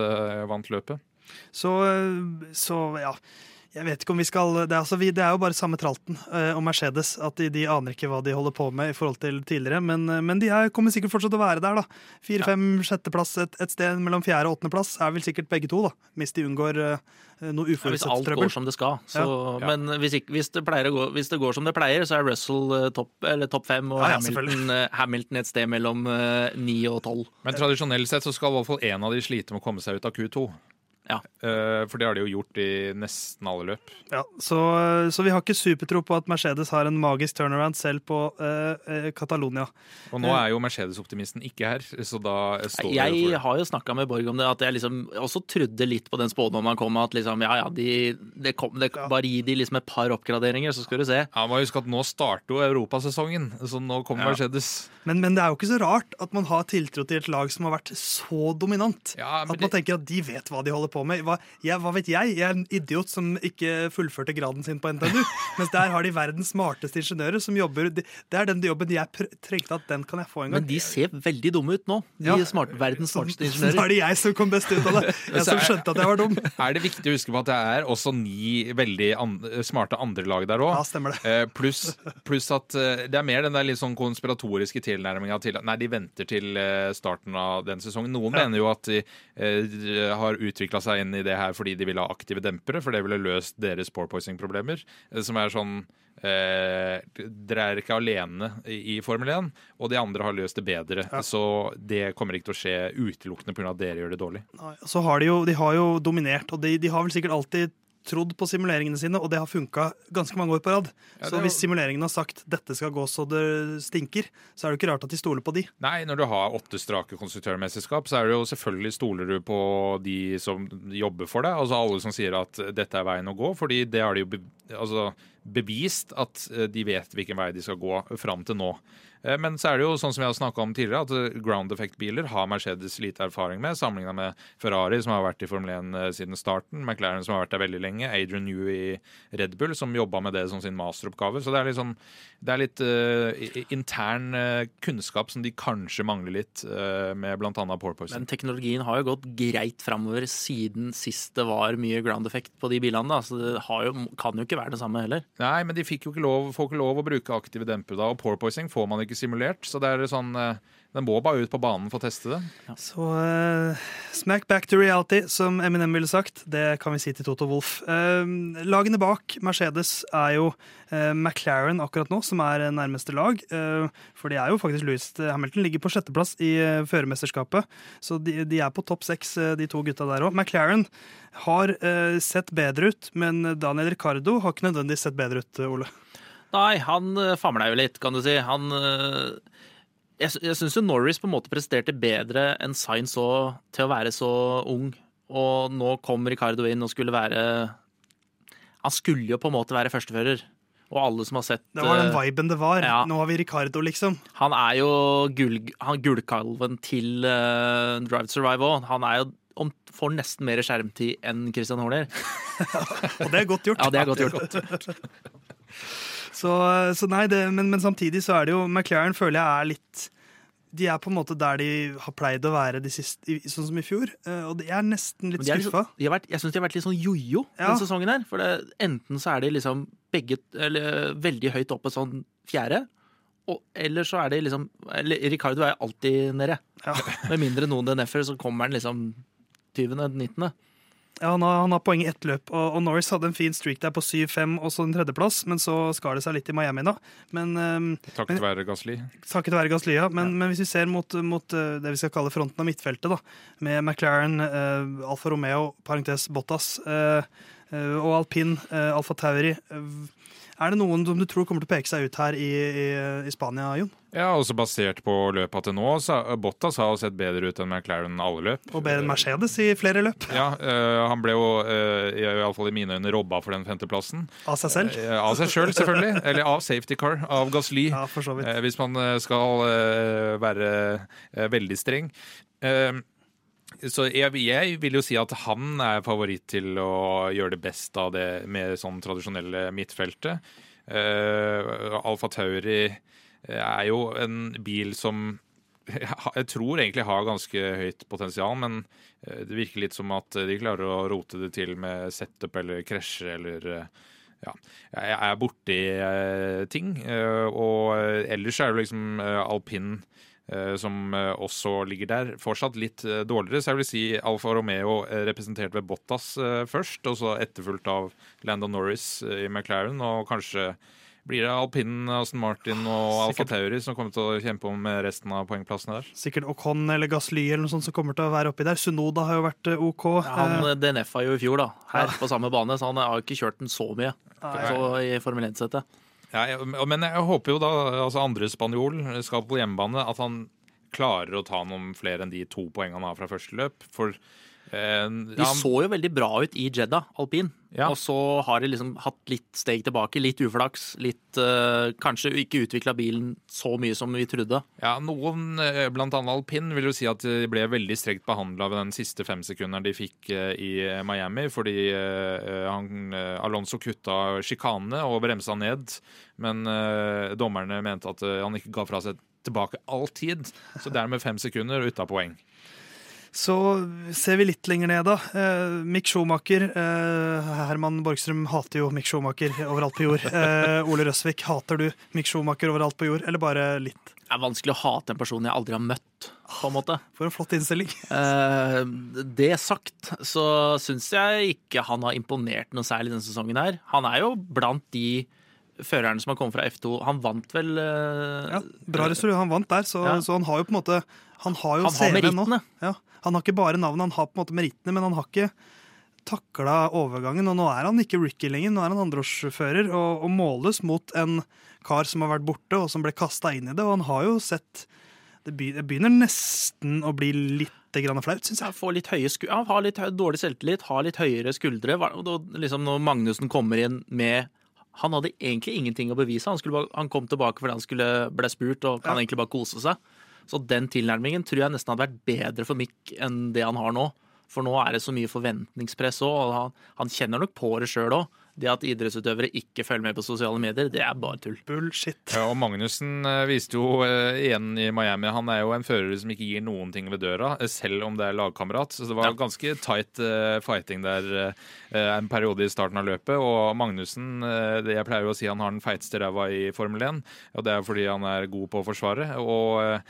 B: vant løpet.
A: Så, så ja. Jeg vet ikke om vi skal Det er, altså, vi, det er jo bare samme tralten eh, om Mercedes. At de, de aner ikke hva de holder på med i forhold til tidligere. Men, eh, men de er, kommer sikkert fortsatt til å være der. da Fire, fem, sjetteplass, et, et sted mellom fjerde og åttendeplass er vel sikkert begge to. da Hvis de unngår eh, noe
C: Ja, hvis alt går som det skal. Så,
B: Ja.
C: Men hvis, ikke, hvis, det å gå, hvis det går som det pleier, så er Russell eh, topp, top fem og
A: Ja, ja,
C: Hamilton, eh, Hamilton et sted mellom eh, ni og tolv.
B: Men tradisjonelt sett så skal i hvert fall én av de slite med å komme seg ut av Q2.
C: Ja.
B: Eh, For det har de jo gjort i nesten alle løp.
A: Ja, så, så vi har ikke supertro på at Mercedes har en magisk turnaround selv på uh, eh, Catalonia.
B: Og nå er jo Mercedes-optimisten ikke her, så da står vi jo
C: Jeg
B: for det.
C: har jo snakka med Borg om det, at jeg liksom også trodde litt på den spådommen han kom med, at liksom, ja ja, de, det kom, det, bare gi de liksom et par oppgraderinger, så skal du se.
B: Ja, må huske at Nå starter jo europasesongen, så nå kommer
C: Ja.
B: Mercedes.
A: Men, men det er jo ikke så rart at man har tiltro til et lag som har vært så dominant.
B: Ja,
A: At man
B: det-
A: tenker at de vet hva de holder på med. Hva, jeg, hva vet jeg? Jeg er en idiot som ikke fullførte graden sin på NTNU. [LAUGHS] mens der har de verdens smarteste ingeniører som jobber Det er den jobben jeg pr trengte at den kan jeg få en gang.
C: Men de ser veldig dumme ut nå, de
A: Ja.
C: smart, verdens smarteste ingeniører.
A: Så er det jeg som kom best ut av det. [LAUGHS] Jeg som skjønte at jeg var dum. [LAUGHS]
B: Er det viktig å huske på at det er også ni veldig an smarte andre lag der òg?
A: Ja, stemmer det.
B: Eh, pluss plus at eh, det er mer den der litt sånn konspiratoriske tilnærminga til at nei, de venter til eh, starten av den sesongen. Noen
A: Ja.
B: mener jo at de eh, har utvikla seg inn i det her fordi de ville ha aktive dempere, for det ville løst deres porpoising-problemer. Eh, som er sånn eh, Dere er ikke alene i, i Formel 1, og de andre har løst det bedre.
A: Ja.
B: Så det kommer ikke til å skje utelukkende pga. at dere gjør det dårlig.
A: Nei, Så har de jo, de har jo dominert, og de, de har vel sikkert alltid trodd på simuleringene sine, og det har funka ganske mange år på rad.
B: Ja,
A: så
B: jo-
A: hvis simuleringene har sagt 'dette skal gå så det stinker', så er det ikke rart at de stoler på de.
B: Nei, når du har åtte strake konstruktørmesterskap, så er det jo selvfølgelig stoler du på de som jobber for deg. Altså alle som sier at dette er veien å gå, fordi det har de jo be altså, bevist at eh, de vet hvilken vei de skal gå fram til nå. Eh, Men så er det jo sånn som vi har snakka om tidligere, at eh, ground effect-biler har Mercedes lite erfaring med, sammenligna med Ferrari, som har vært i Formel 1 eh, siden starten, McLaren, som har vært der veldig lenge, Adrian New i Red Bull, som jobba med det som sin masteroppgave. Så det er litt sånn det er litt uh, intern uh, kunnskap som de kanskje mangler litt, uh, med bl.a. porpoising.
C: Men teknologien har jo gått greit framover siden sist det var mye ground effect på de bilene. da, Så det har jo, kan jo ikke være det samme heller.
B: Nei, men de fikk jo ikke lov, får ikke lov å bruke aktive dempere da, og porpoising får man ikke simulert. Så det er sånn eh, Den må bare ut på banen for å teste det.
A: Så uh, smack back to reality, som Eminem ville sagt. Det kan vi si til Toto Wolff. Uh, lagene bak Mercedes er jo uh, McLaren akkurat nå, som er nærmeste lag. For de er jo faktisk Louis Hamilton ligger på sjetteplass i førermesterskapet. Så de, de er på topp seks, de to gutta der òg. McLaren har sett bedre ut, men Daniel Ricardo har ikke nødvendigvis sett bedre ut, Ole.
C: Nei, han uh, famla jo litt, kan du si. Han eh, Jeg, jeg syns jo Norris på en måte presterte bedre enn Sainz så, til å være så ung. Og nå kom Ricardo inn og skulle være Han skulle jo på en måte være førstefører. Og alle som har sett
A: Det var den
C: eh,
A: viben det var.
C: ja.
A: Nå har vi Ricardo, liksom.
C: Han er jo gull, han gullkalven til uh, Drive to Survive òg. Han er jo om, får nesten mer skjermtid enn Christian Horner. [LAUGHS]
A: Og det er godt gjort.
C: Ja, det er godt gjort.
A: Så, så nei, det, men, men samtidig så er det jo McLaren føler jeg er litt De er på en måte der de har pleid å være de siste, sånn som i fjor. eh, Og jeg er nesten litt skuffa.
C: liksom- vært, jeg syns de har vært litt sånn jojo
A: Ja.
C: denne sesongen. her For det, Enten så er de liksom begge eller, veldig høyt oppe sånn fjerde, og, eller så er de liksom eller, Ricardo er alltid nede.
A: Ja. [LAUGHS]
C: Med mindre noen DNF-er, så kommer han liksom 20.-19.
A: Ja, han, har, han har poeng i ett løp, og, og Norris hadde en fin streak der på 7-5 og så en tredjeplass, men så skar det seg litt i Miami, da. Men um,
B: Takket være Gasly.
A: Takket være Gaslia. Men, men hvis vi ser mot, mot eh, det vi skal kalle fronten av midtfeltet, da, med McLaren, uh, Alfa Romeo, parentes Bottas, uh, uh, og alpin, Alfa Tauri Er det noen som du tror kommer til å peke seg ut her i, i, i Spania, Jon?
B: Ja, også basert på løpet til nå. Så Bottas har jo sett bedre ut enn McLaren alle løp.
A: Og bedre enn Mercedes i flere løp?
B: Ja, øh, Han ble jo øh, i, i alle fall i mine øyne robba for den femteplassen.
A: Av seg selv?
B: Eh, av seg sjøl, selv, selvfølgelig. [LAUGHS] Eller av safety car, av Gasly.
A: Ja, for så vidt.
B: Eh, hvis man eh, skal øh, være eh, veldig streng. Eh, så jeg, jeg vil jo si at han er favoritt til å gjøre det best av det med sånn tradisjonelle midtfeltet. Uh, Alfa Tauri eh, er jo en bil som [LAUGHS] jeg tror egentlig har ganske høyt potensial, men eh, det virker litt som at de klarer å rote det til med setup eller krasje eller eh, ja, jeg er borti eh, ting. eh, og eh, ellers er det liksom eh, alpin eh, som eh, også ligger der. Fortsatt litt eh, dårligere, så jeg vil si Alfa Romeo eh, representert ved Bottas eh, først, og så etterfulgt av Landon Norris eh, i McLaren, og kanskje blir det alpinen, Aston Martin og Alfa Tauri som kommer til å kjempe om eh, resten av poengplassene der.
A: Sikkert Ocon eller Gasly eller noe sånt som kommer til å være oppi der. Sunoda har jo vært eh, OK.
C: Han
A: Eh,
C: DNF-a jo i fjor, da. Her på samme bane, så han har ikke kjørt den så mye så i Formel 1-settet.
B: Ja, jeg, men jeg håper jo da, altså andre spanjol skal på hjemmebane, at han klarer å ta noen flere enn de to poengene han har fra første løp. For
C: De så jo veldig bra ut i Jeddah, alpin.
B: Ja.
C: Og så har de liksom hatt litt steg tilbake, litt uflaks. Litt uh, Kanskje ikke utvikla bilen så mye som vi trodde.
B: ja, noen, eh, blant annet alpin, vil jo si at de ble veldig strengt behandla ved den siste femsekunderen de fikk eh, i Miami, fordi uh, han, eh, Alonso kutta sjikanene og bremsa ned, men uh, dommerne mente at eh, han ikke ga fra seg tilbake all tid, så dermed fem sekunder ute av poeng.
A: Så ser vi litt lenger ned, da. Eh, Mick Schomaker. Eh, Herman Borgstrøm hater jo Mick Schomaker overalt på jord. Eh, Ole Røsvik, hater du Mick Schomaker overalt på jord, eller bare litt?
C: Det er vanskelig å hate en person jeg aldri har møtt, på en måte.
A: For en flott innstilling.
C: Eh, det sagt så syns jeg ikke han har imponert noe særlig denne sesongen her. Han er jo blant de førerne som har kommet fra F2. Han vant vel eh,
A: Ja, bra resultat. Han vant der, så,
C: Ja.
A: så han har jo på en måte Han har jo CV nå. Ja, han har ikke bare navnet, han har på en måte merittene, men han har ikke takla overgangen. Og nå er han ikke rookie lenger, nå er han andreårsfører og, og måles mot en kar som har vært borte, og som ble kasta inn i det. Og han har jo sett Det begynner nesten å bli litt grann flaut, syns jeg.
C: får litt høye sku ja, har litt dårlig selvtillit, har litt høyere skuldre. Da- Liksom når Magnussen kommer inn med Han hadde egentlig ingenting å bevise. Han, bare, han kom tilbake fordi han skulle, ble spurt og kan
A: Ja.
C: egentlig bare kose seg. Så den tilnærmingen tror jeg nesten hadde vært bedre for Mick enn det han har nå. For nå er det så mye forventningspress òg, og han, han kjenner nok på det sjøl òg. Det at idrettsutøvere ikke følger med på sosiale medier, det er bare tull.
A: Bullshit.
B: Ja, og Magnussen eh, viste jo eh, igjen i Miami Han er jo en fører som ikke gir noen ting ved døra, eh, selv om det er lagkamerat. Så det var
C: Ja.
B: ganske tight fighting der en periode i starten av løpet. Og Magnussen det Jeg pleier jo å si han har den feiteste ræva i Formel 1, og det er fordi han er god på å forsvare. Og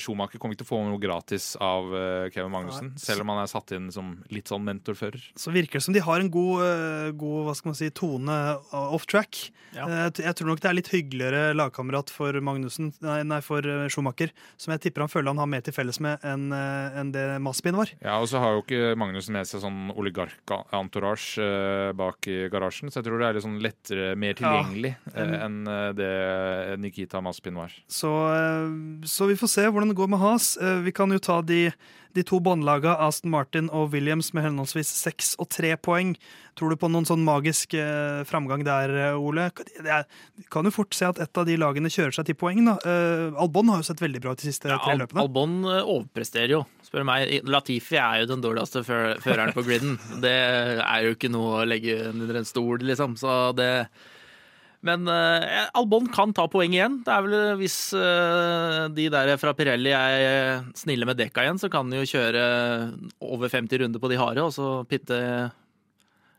B: Schumacher kommer ikke til å få noe gratis av eh, Kevin Magnussen,
A: Nei.
B: selv om han er satt inn som litt sånn mentorfører.
A: Så virker det som de har en god, eh, god hva skal man si, tone off-track.
C: Ja.
A: Eh, Jeg tror nok det er litt hyggeligere lagkamerat for Magnussen, nei, nei, for eh, Schumacher, som jeg tipper han føler han har mer til felles med enn en det Maspin var.
B: Ja, og så har jo ikke Magnussen med seg sånn oligark-entourage eh, bak i garasjen, så jeg tror det er litt sånn lettere, mer tilgjengelig ja. enn eh, det Nikita Maspin var.
A: Så, eh, så vi får se hvordan det går med Has. Eh, Vi kan jo ta de, de to båndlaga, Aston Martin og Williams, med henholdsvis seks og tre poeng. Tror du på noen sånn magisk eh, framgang der, eh, Ole? Vi kan jo fort se at et av de lagene kjører seg til poeng. da. Albon har jo sett veldig bra ut de siste
C: Ja,
A: tre løpene.
C: Albon overpresterer jo, spør du meg. Latifi er jo den dårligste fø- føreren på griden. Det er jo ikke noe å legge under en stol, liksom. Så det Men uh, Albon kan ta poeng igjen. Det er vel eh, Hvis uh, de der fra Pirelli er snille med dekka igjen, så kan de jo kjøre over 50 runder på de harde, og så pitte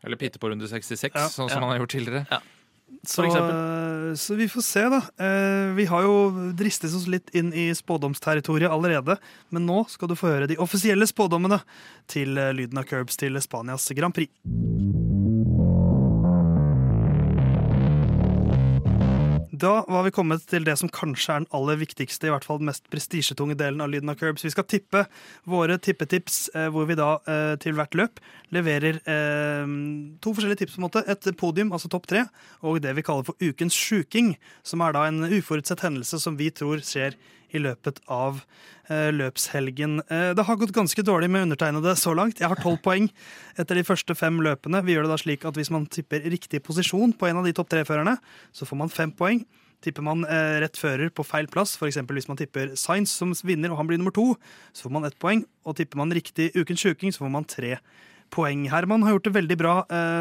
B: Eller pitte på runde 66,
A: Ja,
B: sånn
C: ja.
B: som han har gjort tidligere.
A: Så,
C: eksempel.
A: eh, så vi får se, da. Eh, Vi har jo dristet oss litt inn i spådomsterritoriet allerede. Men nå skal du få høre de offisielle spådommene til lyden av curbs til Spanias Grand Prix. Da var vi kommet til det som kanskje er den aller viktigste, i hvert fall den mest prestisjetunge delen av Lyden av Curbs. Vi skal tippe våre tippetips, eh, hvor vi da eh, til hvert løp leverer eh, to forskjellige tips. på en måte. Et podium, altså topp tre, og det vi kaller for Ukens sjuking, som er da en uforutsett hendelse som vi tror skjer i løpet av eh, løpshelgen. Eh, det har gått ganske dårlig med undertegnede så langt. Jeg har tolv poeng etter de første fem løpene. Vi gjør det da slik at hvis man tipper riktig posisjon på en av de topp tre-førerne, så får man fem poeng. Tipper man eh, rett fører på feil plass, f.eks. hvis man tipper Science som vinner og han blir nummer to, så får man ett poeng. Og tipper man riktig Ukens sjuking, så får man tre poeng. Herman har gjort det veldig bra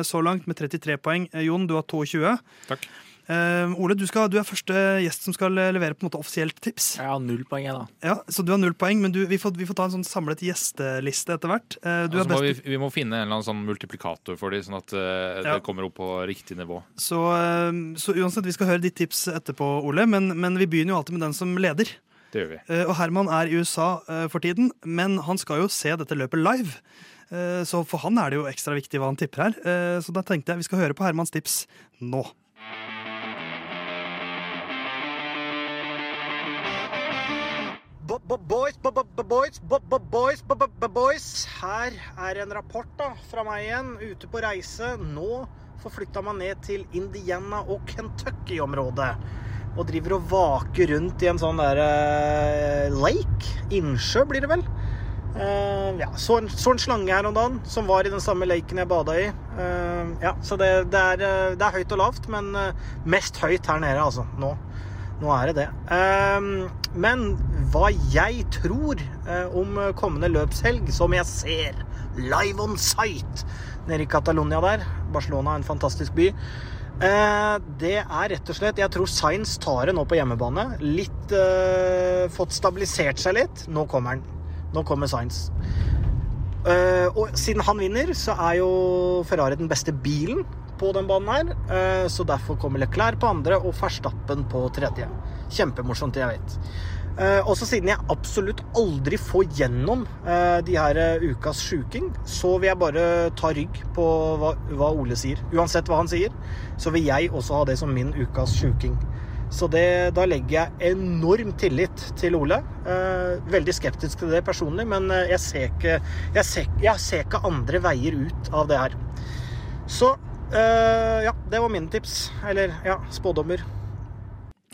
A: så langt med 33 poeng. Jon, du har 22.
B: Takk.
A: Eh, Ole, du, skal, du er første gjest som skal eh, levere på en måte offisielt tips.
C: Jeg har null poeng, jeg, da.
A: Ja, Så du har null poeng, men du, vi, får, vi får ta en sånn samlet gjesteliste etter hvert. Uh, du
B: Og
A: er
B: så må vi, vi må finne en eller annen sånn multiplikator for dem, sånn at uh,
A: Ja.
B: det kommer opp på riktig nivå.
A: så, eh, så uansett, vi skal høre ditt tips etterpå, Ole, men, men vi begynner jo alltid med den som leder.
B: Det gjør vi.
A: Og Herman er i USA for tiden, men han skal jo se dette løpet live. Så for han er det jo ekstra viktig hva han tipper her. Så da tenkte jeg vi skal høre på Hermans tips nå.
D: Boys, bo- bo- bo- boys, bo- bo- boys, bo- bo- bo- boys. Her er en rapport da, fra meg igjen, ute på reise. Nå forflytta man ned til Indiana og Kentucky-området. Og driver og vaker rundt i en sånn der eh, lake. Innsjø, blir det vel. Eh, ja, så en, så en slange her om dagen, som var i den samme laken jeg bada i. Eh, ja, så det, det, er, eh, det er høyt og lavt, men eh, mest høyt her nede, altså. Nå. Nå er det det. Ehm, men hva jeg tror eh, om kommende løpshelg, som jeg ser live on site nede i Catalonia der Barcelona er en fantastisk by. eh, det er rett og slett Jeg tror Science tar det nå på hjemmebane. Litt eh, Fått stabilisert seg litt. Nå kommer han. Nå kommer Science. Eh, og siden han vinner, så er jo Ferrari den beste bilen på den banen her. Eh, så derfor kommer Leclerc på andre og Verstappen på tredje. Kjempemorsomt, jeg vet. Uh, også siden jeg absolutt aldri får gjennom uh, de her uh, ukas sjuking, så vil jeg bare ta rygg på hva, hva Ole sier. Uansett hva han sier, så vil jeg også ha det som min ukas sjuking. Så det, da legger jeg enorm tillit til Ole. Eh, veldig skeptisk til det personlig, men eh, jeg ser, ikke, jeg, ser, jeg ser ikke andre veier ut av det her. Så eh, ja, det var mine tips. Eller ja, spådommer.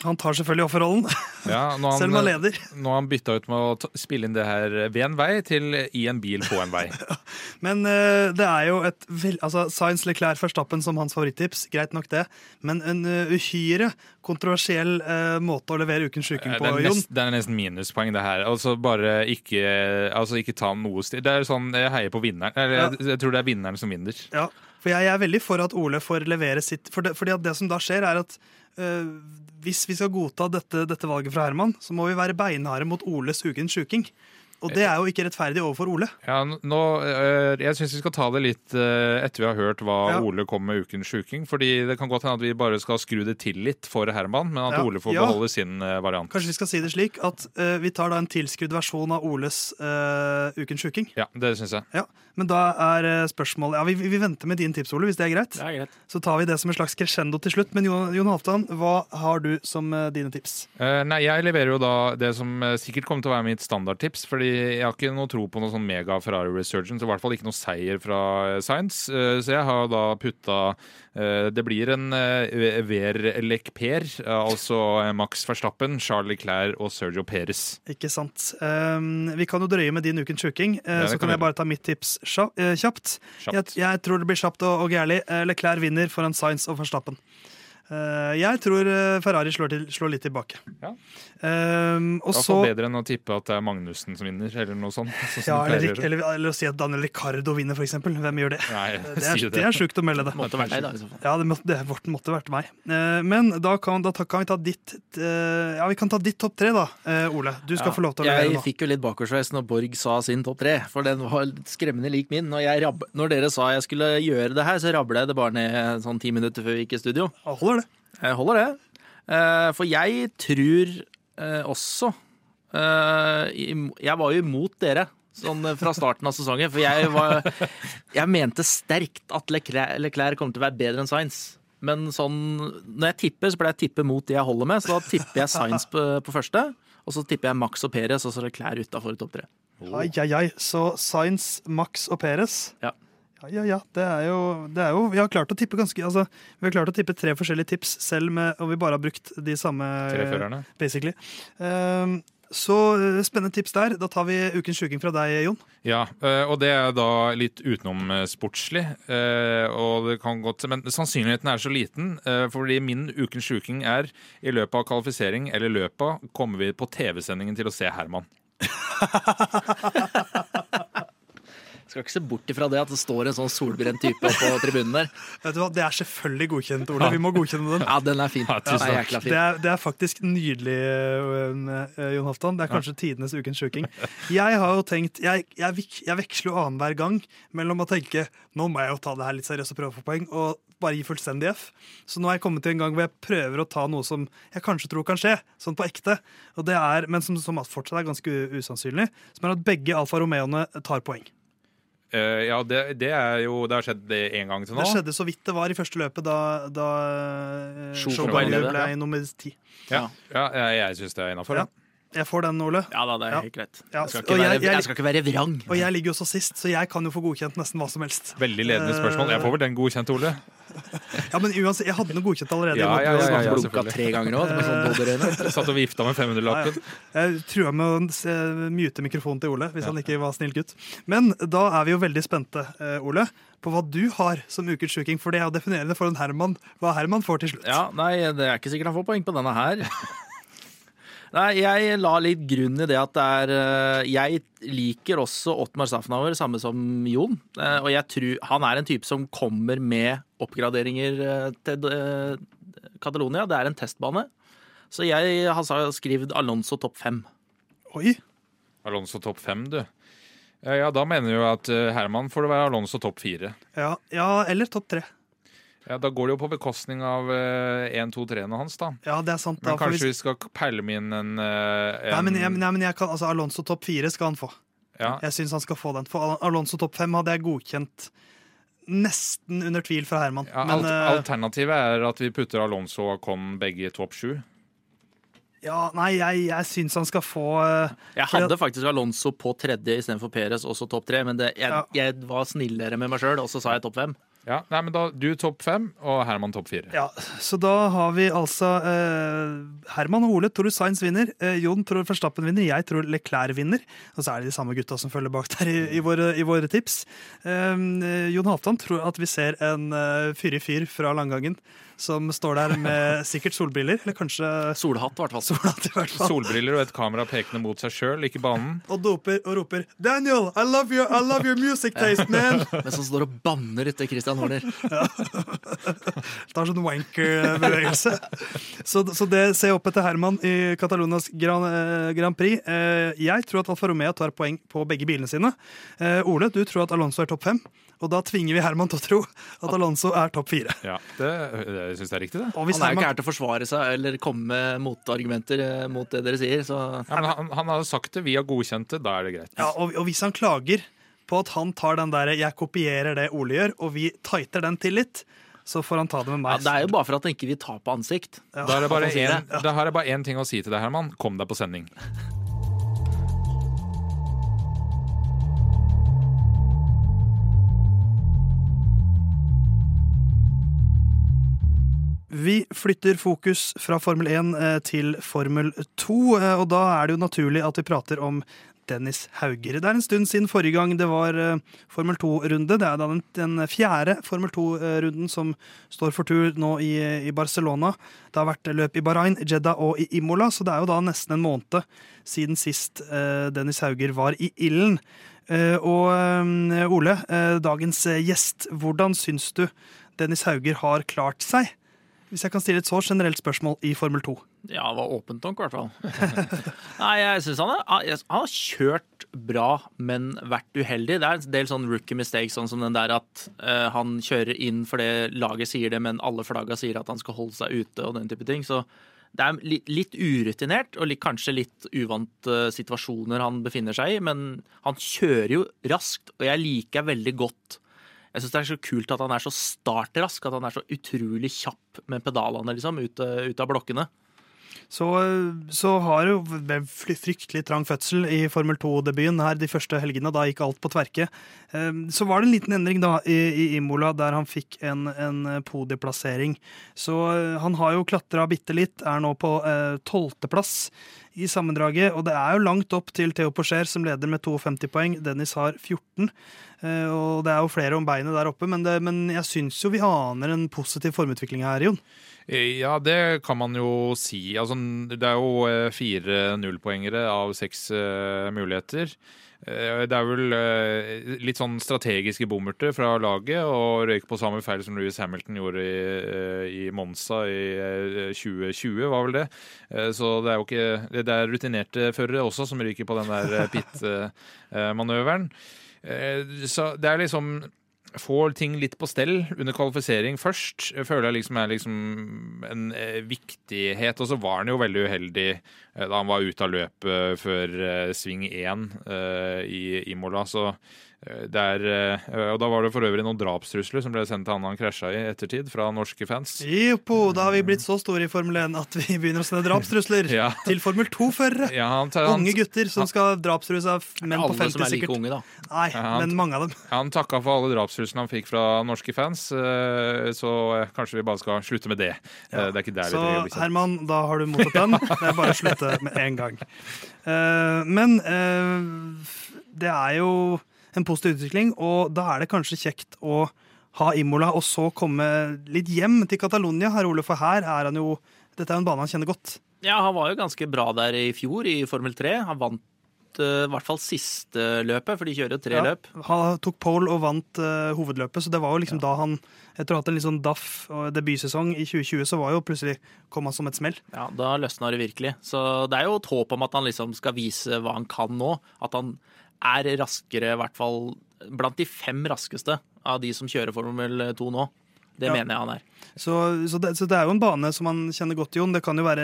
A: Han tar selvfølgelig offerrollen, [LAUGHS]
B: Ja, han,
A: selv om han leder.
B: nå har han bytta ut med å spille inn det her ved en vei til i en bil på en vei. [LAUGHS]
A: Men uh, det er jo et altså, Science Leclerc Verstappen som hans favorittips, greit nok det, men en uh, uhyre kontroversiell uh, måte å levere Ukens sjuking på, Jon.
B: det er nesten minuspoeng, det her. Altså bare ikke, altså ikke ta noe stil. Det er sånn, Jeg heier på vinneren. Eller, jeg, jeg tror det er vinneren som vinner.
A: Ja, for jeg er veldig for at Ole får levere sitt For det, fordi at det som da skjer, er at hvis vi skal godta dette, dette valget fra Herman, så må vi være beinharde mot Oles Ukens sjuking. Og det er jo ikke rettferdig overfor Ole.
B: Ja, nå, eh, jeg syns vi skal ta det litt eh, etter vi har hørt hva
A: Ja.
B: Ole kom med ukens sjuking. Fordi det kan godt hende at vi bare skal skru det til litt for Herman, men at
A: Ja.
B: Ole får
A: Ja.
B: beholde sin eh, variant.
A: Kanskje vi skal si det slik at uh, vi tar da en tilskrudd versjon av Oles uh, Ukens sjuking.
B: Ja, det syns jeg.
A: Ja, Men da er spørsmålet Ja, vi, vi venter med din tips, Ole, hvis det er greit.
C: Det er greit.
A: Så tar vi det som en slags crescendo til slutt. Men Jon, Jon Halvdan, hva har du som uh, dine tips?
B: Eh, nei, jeg leverer jo da det som sikkert kommer til å være mitt standardtips. Fordi jeg har ikke noe tro på noe sånn mega Ferrari Resurgence, i hvert fall ikke noe seier fra eh, Science. Eh, så jeg har da putta eh, Det blir en uh, Ver-Lek-Per, altså Max Verstappen, Charlie Clair og Sergio Perez.
A: Ikke sant. Um, vi kan jo drøye med din Ukens sjuking, så
B: kan
A: jeg bare ta mitt tips kjapt. Jeg, tror det blir kjapt og, og gærlig. Leclerc vinner foran Sainz og Verstappen. Jeg tror Ferrari slår, til, slår litt tilbake.
B: Ja.
A: Um, og så
B: bedre enn å tippe at det er Magnussen som vinner, eller noe sånt. [LAUGHS] Sånn
A: ja, eller, eller, eller å si at Daniel Ricardo vinner, eksempel. Hvem gjør det?
B: Nei,
A: Det er, det er sjukt å melde det.
C: Måtte vært så.
A: Ja, det, måtte, det måtte, måtte vært meg. Uh, men da kan, da kan vi ta ditt uh, Ja, vi kan ta ditt topp tre, da, uh, Ole. Du skal
C: Ja,
A: få lov til å levere
C: Jeg fikk jo litt bakoversveis når Borg sa sin topp tre, for den var skremmende lik min. Når, jeg rabb, når dere sa jeg skulle gjøre det her, så rabla jeg det bare ned sånn ti minutter før vi gikk i studio.
A: Holder det.
C: Jeg holder det. Eh, For jeg tror eh, også eh, Jeg var jo imot dere sånn eh, fra starten av sesongen, for jeg var Jeg mente sterkt at Leclerc, Leclerc kom til å være bedre enn Sainz. Men sånn, når jeg tipper, så pleier jeg å tippe mot de jeg holder med. Så da tipper jeg Sainz på, på første, og så tipper jeg Max og Perez, og så Leclerc utafor topp tre.
A: Ai, ai, ai. Så Sainz, Max og Perez.
C: Ja.
A: Ja, ja. Det er, jo, det er jo Vi har klart å tippe ganske altså, Vi har klart å tippe tre forskjellige tips, selv med, og vi bare har brukt de samme
B: Tre førerne.
A: basically. Um, så eh, spennende tips der. Da tar vi ukens sjuking fra deg, Jon.
B: Ja, eh, og det er da litt utenom eh, sportslig. Og det kan godt, men sannsynligheten er så liten, fordi min ukens sjuking er i løpet av kvalifisering eller løpet kommer vi på TV-sendingen til å se Herman. [LAUGHS]
C: Skal ikke se bort ifra det at det står en sånn solbrent type på tribunen der. [LAUGHS]
A: Vet du hva, Det er selvfølgelig godkjent, Ole. Vi må godkjenne den.
C: Ja, den er fin.
B: Ja,
C: Den
B: tusen
C: er
B: takk.
C: jækla
A: Det er, det er faktisk nydelig, øh, Jon Halvdan. Det er kanskje tidenes ukens sjuking. Jeg har jo tenkt, jeg, jeg, jeg veksler jo annenhver gang mellom å tenke nå må jeg jo ta det her litt seriøst og prøve å få poeng, og bare gi fullstendig F. Så nå har jeg kommet til en gang hvor jeg prøver å ta noe som jeg kanskje tror kan skje, sånn på ekte, og det er, men som, som fortsatt er ganske usannsynlig, som er at begge Alfa Romeoene tar poeng.
B: Eh, Ja, det, det er jo Det har skjedd det én gang til nå.
A: Det skjedde så vidt det var i første løpet, da, da øh,
C: ble
A: ble,
C: ja.
A: nummer ti.
B: Ja, ja jeg, jeg syns det er innafor.
A: Ja. Jeg får den, Ole.
C: Ja da, det er
A: Ja.
C: helt greit.
A: Ja,
C: Jeg skal ikke være,
A: jeg- jeg-
C: jeg skal ikke være vrang.
A: Og jeg ligger jo så sist, så jeg kan jo få godkjent nesten hva som helst.
B: Veldig ledende spørsmål. Jeg får vel den godkjent, Ole?
A: Ja, men uansett, jeg hadde noe godkjent allerede.
B: Ja, ja, ja, ja.
C: Blunka tre ganger nå, sånn
B: satt og vifta med 500-lappen.
A: Jeg trua med å myte mute mikrofonen til Ole, hvis han ikke var snill gutt. Men da er vi jo veldig spente, eh, Ole, på hva du har som ukens sjuking. For det er jo definerende for en Herman hva Herman får til slutt.
C: Ja, nei, det er ikke sikkert han får poeng på denne her. Nei, jeg la litt grunn i det at det er eh, Jeg liker også Ottmar Safnauer, samme som Jon. Eh, Og jeg tror han er en type som kommer med oppgraderinger eh, til Catalonia. Det er en testbane. Så jeg har sa- skrevet Alonso topp fem.
A: Oi,
B: Alonso topp fem, du. Eh, Ja, Da mener du at Herman får det være Alonso topp fire.
A: ja, ja eller topp tre.
B: Ja, Da går det jo på bekostning av 1, 2, 3-ene hans, da.
A: Ja, det er sant. Da,
B: Men kanskje
A: hvis-
B: vi skal peile med inn en, eh,
A: Nei, men, jeg, nei, men jeg kan, altså, Alonso topp fire skal han få.
B: ja,
A: Jeg syns han skal få den. For Alonso topp fem hadde jeg godkjent nesten under tvil fra Herman.
B: ja,
A: Men
B: alt,
A: eh,
B: Alternativet er at vi putter Alonso og Con begge i topp sju.
A: ja, nei, jeg, jeg syns han skal få uh,
C: Jeg hadde faktisk Alonso på tredje istedenfor Perez, også topp tre. Men det, jeg,
A: Ja.
C: jeg var snillere med meg sjøl, og så sa jeg topp fem.
B: Ja, nei, men da Du topp fem og Herman topp fire.
A: Ja, så da har vi altså eh, Herman Ole tror Sainz vinner. Eh, Jon tror Verstappen vinner. Jeg tror Leclerc vinner. Og så er det de samme gutta som følger bak der i, i, våre, i våre tips. Eh, Jon Halvdan tror at vi ser en uh, fyrig fyr fra langgangen som står der med sikkert solbriller, eller kanskje
C: Solhatt, i hvert fall.
A: solhatt i hvert fall.
B: Solbriller og et kamera pekende mot seg sjøl, ikke banen.
A: Og doper og roper 'Daniel, I love your, I love your music taste, [LAUGHS] man'.
C: Men som står og banner etter Christian Horner. [LAUGHS]
A: tar sånn wanker-bevegelse. Så, så det ser jeg opp etter Herman i Catalonas Grand, eh, Grand Prix. Eh, jeg tror at Alfa Romeo tar poeng på begge bilene sine. Eh, Ole, du tror at Alonso er topp fem. Og da tvinger vi Herman til å tro at Alonso er topp fire.
B: Ja, Det, det syns det er riktig, det.
A: Og hvis
C: Han er jo ikke her til å forsvare seg eller komme med motargumenter eh, mot det dere sier, så
B: Ja, men han, han har sagt det, vi har godkjent det, da er det greit.
A: ja, og, og hvis han klager på at han tar den der 'jeg kopierer det Ole gjør', og vi tighter den til litt, så får han ta det med
C: ja,
A: meg.
C: Det er jo bare for at han ikke vil ta på ansikt.
A: Ja.
B: Er det da har jeg bare én ting å si til deg, Herman. Kom deg på sending.
A: Vi flytter fokus fra Formel 1 eh, til Formel 2, eh, og da er det jo naturlig at vi prater om Dennis Hauger. Det er en stund siden forrige gang det var eh, Formel 2-runde. Det er da den, fjerde Formel 2-runden som står for tur nå i, i Barcelona. Det har vært løp i Bahrain, Jeddah og i Imola, så det er jo da nesten en måned siden sist Dennis Hauger var i ilden. Og Ole, dagens gjest, hvordan syns du Dennis Hauger har klart seg? Hvis jeg kan stille et så generelt spørsmål i Formel 2.
C: Ja, det var åpent nok, i hvert fall. [LAUGHS] Nei, jeg syns han, han har kjørt bra, men vært uheldig. Det er en del sånn rookie mistakes, sånn som den der at uh, han kjører inn fordi laget sier det, men alle flagga sier at han skal holde seg ute, og den type ting. Så det er litt, litt urutinert, og litt, kanskje litt uvante situasjoner han befinner seg i, men han kjører jo raskt, og jeg liker veldig godt jeg syns det er så kult at han er så startrask, at han er så utrolig kjapp med pedalene liksom, ut, ut av blokkene.
A: Så, så har jo fryktelig trang fødsel i Formel 2-debuten her de første helgene. Da gikk alt på tverke. Eh, Så var det en liten endring da i, i Imola, der han fikk en, en podieplassering. Så eh, han har jo klatra bitte litt, er nå på tolvteplass i sammendraget. Og det er jo langt opp til Theo Porcher, som leder med 52 poeng. Dennis har 14. Eh, Og det er jo flere om beinet der oppe, men, det, men jeg syns jo vi aner en positiv formutvikling her, Jon.
B: Ja, det kan man jo si. Altså, det er jo eh, fire nullpoengere av seks eh, muligheter. Eh, Det er vel eh, litt sånn strategiske bommerter fra laget, og røyk på samme feil som Louis Hamilton gjorde i, Monsa Monza i eh, 2020, var vel det. Eh, Så det er jo ikke Det er rutinerte førere også som ryker på den der eh, pit-manøveren. Så det er liksom får ting litt på stell under kvalifisering først, føler jeg liksom er liksom en eh, viktighet. Og så var han jo veldig uheldig eh, da han var ute av løpet før eh, sving én eh, i Imola. Så der, det er eh, Og da var det for øvrig noen drapstrusler som ble sendt til han han krasja i ettertid, fra norske fans.
A: Joppo, da har vi blitt så store i Formel 1 at vi begynner å sende drapstrusler [LAUGHS]
B: Ja.
A: til Formel 2-førere.
B: Ja, han, han,
A: Unge gutter som skal drapstrues av menn på
C: Alle
A: 50
C: som er like unge, da.
A: Nei,
B: Ja, han-
A: men mange av dem.
B: han takka for alle drapstruslene han fikk fra norske fans, eh, så eh, kanskje vi bare skal slutte med det. Eh, Det er ikke der vi
A: Så
B: trenger å bli kjent.
A: Herman, da har du mottatt den. [LAUGHS] Det er bare å slutte med en gang. Eh, men eh, det er jo en positiv utvikling, og da er det kanskje kjekt å ha Imola, og så komme litt hjem til Catalonia, herr Ole, for her er han jo Dette er en bane han kjenner godt.
C: Ja, han var jo ganske bra der i fjor, i Formel 3. Han vant eh, i hvert fall siste løpet, for de kjører jo tre
A: Ja.
C: løp.
A: Han tok pole og vant uh, hovedløpet, så det var jo liksom da han Etter å ha hatt en litt sånn daff debutsesong i 2020, så var jo plutselig kom han som et smell.
C: Ja, Da løsna det virkelig. Så det er jo et håp om at han liksom skal vise hva han kan nå. At han er raskere, i hvert fall blant de fem raskeste av de som kjører Formel 2 nå. Det
A: Ja.
C: mener jeg han er.
A: Så, så, det, så det er jo en bane som man kjenner godt, Jon. Det kan jo være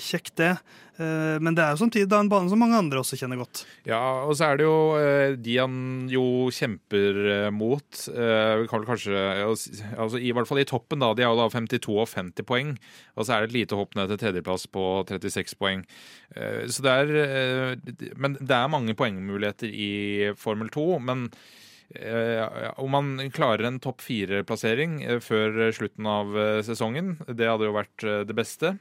A: kjekt, det. Eh, Men det er jo samtidig da en bane som mange andre også kjenner godt.
B: Ja, og så er det jo eh, de han jo kjemper eh, mot. eh, Vi kan vel kanskje altså I hvert fall i toppen, da. De har jo da 52 og 50 poeng. Og så er det et lite hopp ned til tredjeplass på 36 poeng. Eh, Så det er eh, Men det er mange poengmuligheter i Formel 2. Men eh, om man klarer en topp fire-plassering eh, før slutten av eh, sesongen, det hadde jo vært eh, det beste.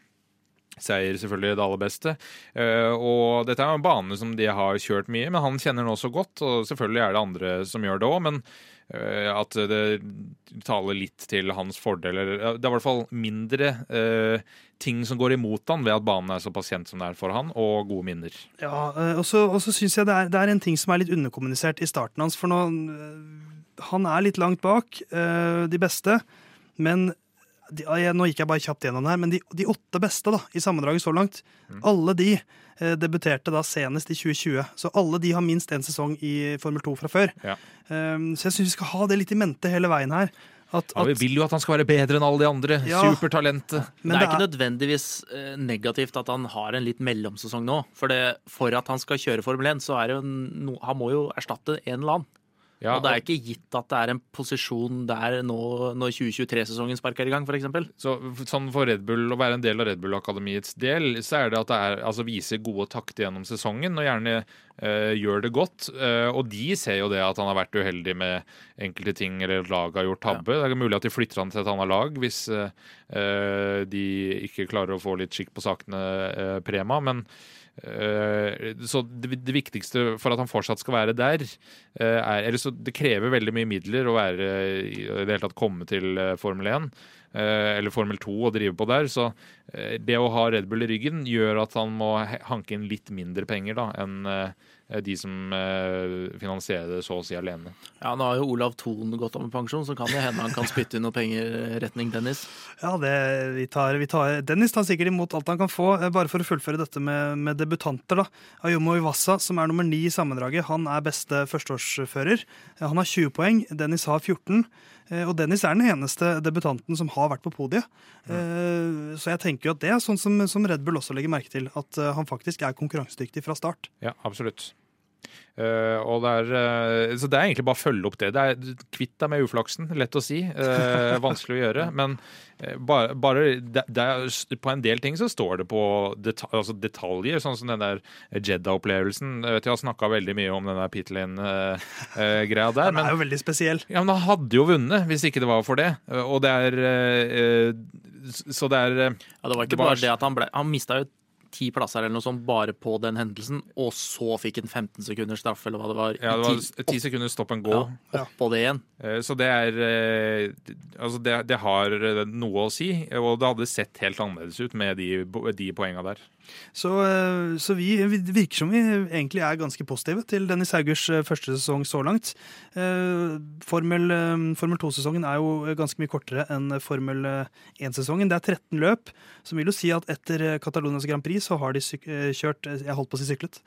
B: Seier selvfølgelig det aller beste. Eh, og dette er en bane som de har kjørt mye, men han kjenner den også godt. Og selvfølgelig er det andre som gjør det òg, men eh, at det taler litt til hans fordel. Det er i hvert fall mindre eh, ting som går imot han ved at banen er såpass kjent som det er for han, og gode minner.
A: Ja, eh, og så syns jeg det er, det er en ting som er litt underkommunisert i starten hans. For nå eh, Han er litt langt bak eh, de beste, men de, jeg, Nå gikk jeg bare kjapt gjennom det her, men de, de åtte beste da, i sammendraget så langt, alle de eh, debuterte da senest i 2020. Så alle de har minst én sesong i Formel 2 fra før.
B: Ja.
A: Um, så jeg syns vi skal ha det litt i mente hele veien her. At,
B: Ja, vi vil jo at han skal være bedre enn alle de andre.
A: Ja.
B: Supertalentet.
A: men
C: det er ikke nødvendigvis eh, negativt at han har en litt mellomsesong nå. For, det, for at han skal kjøre Formel 1, så er det jo no, han må jo erstatte en eller annen.
B: Ja,
C: og det er ikke gitt at det er en posisjon der nå når 2023-sesongen sparker i gang, f.eks.
B: Så sånn For Red Bull å være en del av Red Bull-akademiets del, så er det at det er, altså, viser gode takter gjennom sesongen og gjerne øh, gjør det godt. Øh, og de ser jo det at han har vært uheldig med enkelte ting eller laget har gjort tabbe. Det er mulig at de flytter han til et annet lag hvis eh, de ikke klarer å få litt skikk på sakene, Prema. men så det, viktigste for at han fortsatt skal være der, eh, er eller så Det krever veldig mye midler å være i det hele tatt komme til eh, Formel 1 eh, eller Formel 2 og drive på der. Så eh, det å ha Red Bull i ryggen gjør at han må hanke inn litt mindre penger da enn eh, de som eh, finansierer det så å si alene.
C: Ja, Nå har jo Olav Thon gått av med pensjon, så kan det hende han kan spytte inn noe penger retning Dennis.
A: ja, det, vi tar, vi tar, Dennis tar sikkert imot alt han kan få. Eh, Bare for å fullføre dette med, med debutanter. da. Ayomo Iwasa, som er nummer ni i sammendraget, han er beste førsteårsfører. Eh, Han har 20 poeng, Dennis har 14. eh, Og Dennis er den eneste debutanten som har vært på podiet. Mm. Så jeg tenker jo at det er sånn som, Red Bull også legger merke til. At eh, han faktisk er konkurransedyktig fra start.
B: Ja, absolutt. Eh, og det er, uh, så det er egentlig bare å følge opp det. det er Kvitt deg med uflaksen, lett å si. Uh, vanskelig å gjøre. [LAUGHS] Men bare, bare det, det er, på en del ting så står det på deta altså detaljer, sånn som den der Jedda-opplevelsen. Jeg vet jeg har snakka veldig mye om den der pit lane-greia der. [LAUGHS]
A: Den
B: men
A: er jo veldig spesiell.
B: ja, men han hadde jo vunnet hvis ikke det var for det. Og det er Så det er
C: Ja, Det var ikke
B: Det var-
C: bare det at han ble Han mista jo ti plasser eller noe sånt bare på den hendelsen, og så fikk han 15 sekunders straff, eller hva det var.
B: Ja, det var
C: ti-
B: sekunder stopp and go.
C: Ja, oppå det igjen.
B: Eh, Så det er eh, Altså, det, det har eh, noe å si, og det hadde sett helt annerledes ut med de, de poenga der.
A: Så, eh, så vi, vi virker som vi egentlig er ganske positive til Dennis Haugers eh, første sesong så langt. Eh, Formel, Formel 2-sesongen er jo ganske mye kortere enn Formel 1-sesongen. Det er 13 løp, som vil jo si at etter Catalonias Grand Prix så har de kjørt Jeg holdt på å si syklet.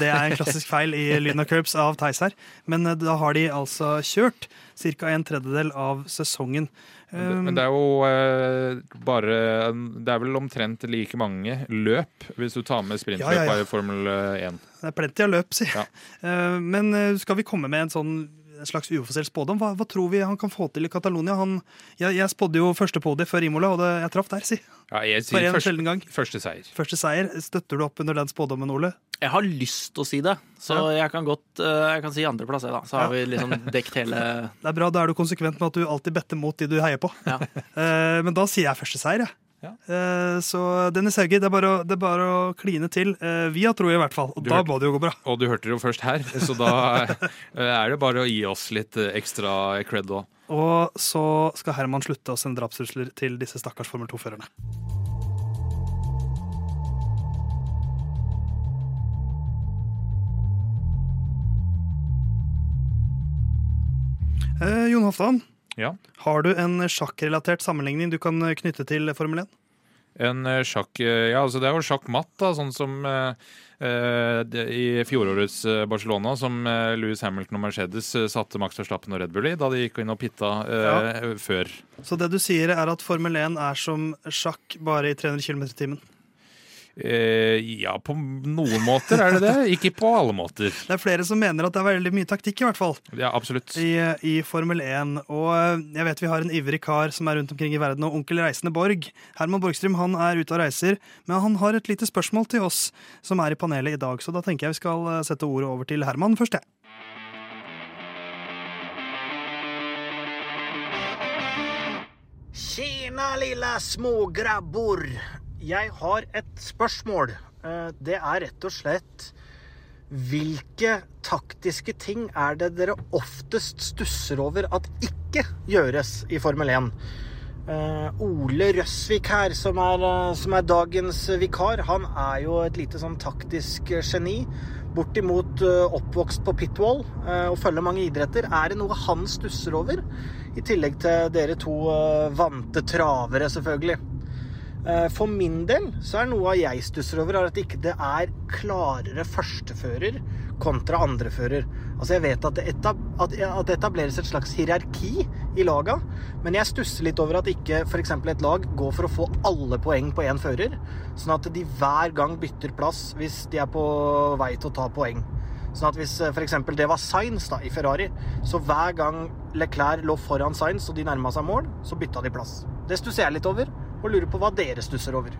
A: Det er en klassisk feil i [LAUGHS] Lyna Curbs av Theis her. Men da har de altså kjørt ca. en tredjedel av sesongen.
B: Men det, er jo eh, bare Det er vel omtrent like mange løp, hvis du tar med sprintløp
A: Ja, ja, ja.
B: i Formel 1.
A: Det er plenty av løp, si.
B: Ja.
A: Eh, Men eh, skal vi komme med en sånn en slags uoffisiell spådom? Hva, hva tror vi han kan få til i Catalonia? Han, jeg, jeg spådde jo første podiet før Imola, og det, jeg traff der, si.
B: Ja, jeg sier første, første seier.
A: Første seier. Støtter du opp under den spådommen, Ole?
C: Jeg har lyst til å si det, så jeg kan godt eh, jeg kan si andreplass. da. Så har vi liksom dekt hele [LAUGHS]
A: Det er bra, Da er du konsekvent med at du alltid better mot de du heier på.
C: Ja. [LAUGHS]
A: Eh, Men da sier jeg første seier, jeg.
B: Ja.
A: Eh, Så Dennis Hauge, det, det er bare å kline til. Vi har tro i hvert fall, og
B: Du
A: da
B: hørte-
A: må det jo gå bra.
B: Og du hørte det jo først her, så da [LAUGHS] er det bare å gi oss litt ekstra cred òg.
A: Og så skal Herman slutte å sende drapstrusler til disse stakkars Formel 2-førerne. Eh, Jon Halvdan,
B: Ja.
A: har du en sjakkrelatert sammenligning du kan knytte til Formel 1?
B: En eh, sjakk eh, Ja, altså det er jo sjakk matt, da, sånn som eh, eh, i fjorårets eh, Barcelona, som eh, Louis Hamilton og Mercedes eh, satte Max Verstappen og Red Bull i, da de gikk inn og pitta eh, før.
A: Så det du sier er at Formel 1 er som sjakk bare i 300 km i timen?
B: Eh, ja, på noen måter er det det. Ikke på alle måter.
A: Det er flere som mener at det er veldig mye taktikk, i hvert fall.
B: Ja, absolutt.
A: i, i Formel 1. Og eh, jeg vet vi har en ivrig kar som er rundt omkring i verden, og onkel Reisende Borg. Herman Borgstrøm han er ute og reiser, men han har et lite spørsmål til oss som er i panelet i dag. Så da tenker jeg vi skal eh, sette ordet over til Herman først, jeg.
D: Tjena lilla smågrabbor! Jeg har et spørsmål. Eh, Det er rett og slett Hvilke taktiske ting er det dere oftest stusser over at ikke gjøres i Formel 1. Eh, Ole Røsvik her, som er, eh, som er dagens vikar, han er jo et lite sånn taktisk geni. Bortimot oppvokst på pitwall og følger mange idretter. Er det noe han stusser over? I tillegg til dere to vante travere, selvfølgelig. Eh, For min del så er noe jeg stusser over, er at ikke det er klarere førstefører kontra andrefører. Altså jeg vet at det, etableres et slags hierarki i laga, men jeg stusser litt over at ikke f.eks. et lag går for å få alle poeng på én fører, sånn at de hver gang bytter plass hvis de er på vei til å ta poeng. Sånn at hvis f.eks. det var Sainz da, i Ferrari, så hver gang Leclerc lå foran Sainz og de nærma seg mål, så bytta de plass. Det stusser jeg litt over, og lurer på hva dere stusser over.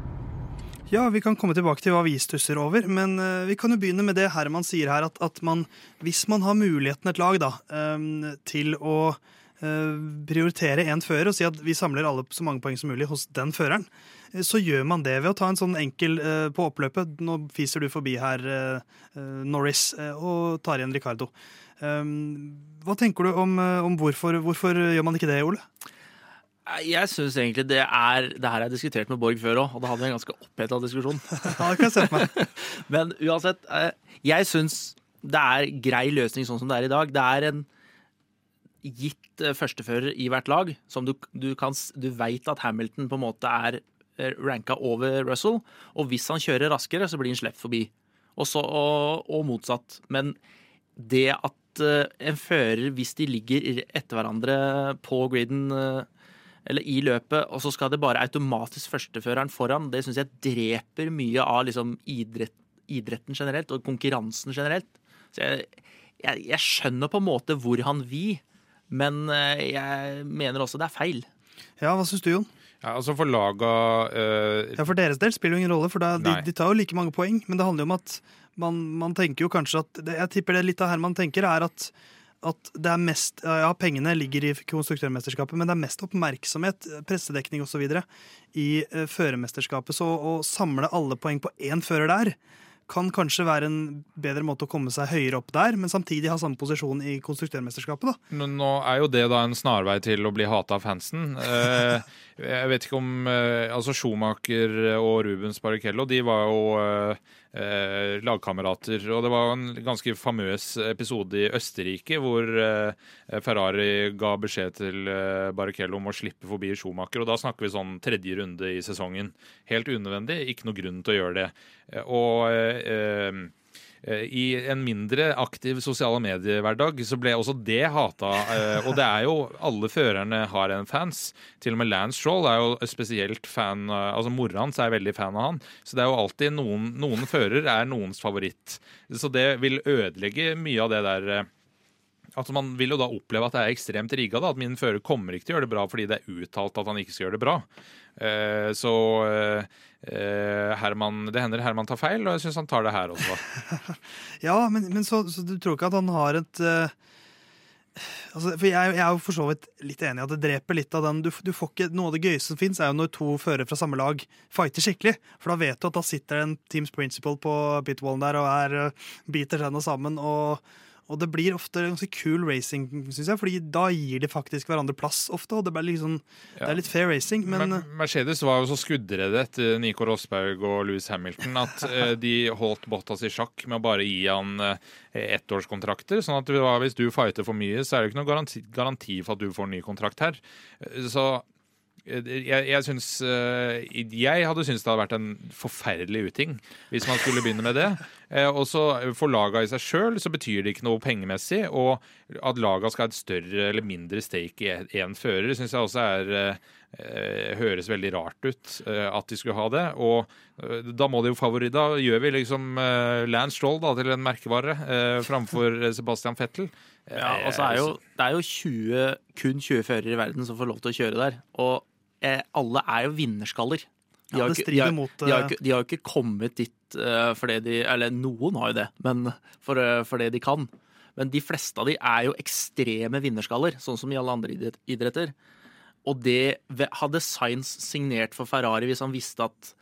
A: Ja, vi kan komme tilbake til hva vi stusser over, men eh, vi kan jo begynne med det Herman sier her, at, at man, hvis man har muligheten et lag da, eh, til å eh, prioritere én fører og si at vi samler alle så mange poeng som mulig hos den føreren, så gjør man det ved å ta en sånn enkel på oppløpet. Nå fiser du forbi her, Norris, og tar igjen Ricardo. Hva tenker du om, om hvorfor, hvorfor gjør man ikke det, Ole?
C: Jeg syns egentlig det er Det her har jeg diskutert med Borg før òg, og da hadde vi en ganske oppheta diskusjon. [LAUGHS]
A: Ja, det kan jeg meg. [LAUGHS]
C: Men uansett, eh, jeg syns det er grei løsning sånn som det er i dag. Det er en gitt eh, førstefører i hvert lag, som du, du, kan du veit at Hamilton på en måte er eh, ranka over Russell. Og hvis han kjører raskere, så blir han sluppet forbi. Og, så, og, og motsatt. Men det at en fører, hvis de ligger etter hverandre på griden eller i løpet, og så skal det bare automatisk førsteføreren foran, det syns jeg dreper mye av liksom idrett, idretten generelt, og konkurransen generelt. Så jeg, jeg, jeg skjønner på en måte hvor han vil, men eh, jeg mener også det er feil.
A: Ja, hva syns du, Jon?
B: Ja, altså For laga eh,
A: Ja, For deres del spiller jo ingen rolle, for da, de, de tar jo like mange poeng. Men det handler jo om at man, man tenker jo kanskje at Jeg tipper det litt av Herman tenker, er at, at det er mest Ja, pengene ligger i konstruktørmesterskapet, men det er mest oppmerksomhet, pressedekning osv. i uh, førermesterskapet. Så å samle alle poeng på én fører der kan kanskje være en bedre måte å komme seg høyere opp der, men samtidig ha samme posisjon i konstruktørmesterskapet. da.
B: Nå nå er jo det da en snarvei til å bli hata av fansen. Eh, jeg vet ikke om eh, Altså Schumacher og Rubens Barrichello de var jo eh, eh, lagkamerater. Og det var en ganske famøs episode i Østerrike hvor eh, Ferrari ga beskjed til eh, Barrichello om å slippe forbi Schumacher. Og da snakker vi sånn tredje runde i sesongen. Helt unødvendig, ikke noe grunn til å gjøre det. Eh, Og i en mindre aktiv sosiale medier-hverdag så ble også det hata. eh, Og det er jo Alle førerne har en fans. Til og med Lance Stroll er jo spesielt fan eh, Altså Mora hans er veldig fan av han. Så det er jo alltid noen Noen fører er noens favoritt. Så det vil ødelegge mye av det der eh, Altså Man vil jo da oppleve at det er ekstremt rigga. At min fører kommer ikke til å gjøre det bra fordi det er uttalt at han ikke skal gjøre det bra. Eh, så eh, eh, Herman, det hender Herman tar feil, og jeg syns han tar det her også. [LAUGHS]
A: Ja, men, men så, så du tror ikke at han har et uh, altså, For jeg, jeg er jo for så vidt litt enig i at det dreper litt av den du, du får ikke, Noe av det gøyeste som fins, er jo når to førere fra samme lag fighter skikkelig. For da vet du at da sitter en Teams Principle på pitwallen der og er, eh, biter tenna sammen. og og det blir ofte ganske cool racing, syns jeg, fordi da gir de faktisk hverandre plass ofte. Og det, blir liksom, det er litt fair racing, men
B: Men Mercedes var jo så skuddredde etter Nico Rosberg og Louis Hamilton at eh, [LAUGHS] de holdt Bottas i sjakk med å bare gi han eh, ettårskontrakter. sånn at hvis du fighter for mye, så er det ikke noe garanti, garanti for at du får en ny kontrakt her. Eh, Så eh, jeg, jeg, syns, eh, jeg hadde syntes det hadde vært en forferdelig uting hvis man skulle begynne med det. [LAUGHS] Eh, Og så For laga i seg sjøl så betyr det ikke noe pengemessig. Og at laga skal ha et større eller mindre stake i én fører, syns jeg også er eh, eh, høres veldig rart ut eh, at de skulle ha det. Og eh, da må de jo favori... Da gjør vi liksom eh, Lance Stroll da, til en merkevare eh, framfor [LAUGHS] Sebastian Fettel.
C: Ja, og så er jo, det er jo 20, kun 20 førere i verden som får lov til å kjøre der. Og eh, alle er jo vinnerskaller. De har ja, ikke- de har,
A: mot,
C: de har,
A: eh,
C: ikke, de har ikke kommet dit uh, fordi de Eller noen har jo det, men for, uh, for, det de kan. Men de fleste av de er jo ekstreme vinnerskaller, sånn som i alle andre idretter. Og det hadde Science signert for Ferrari hvis han visste at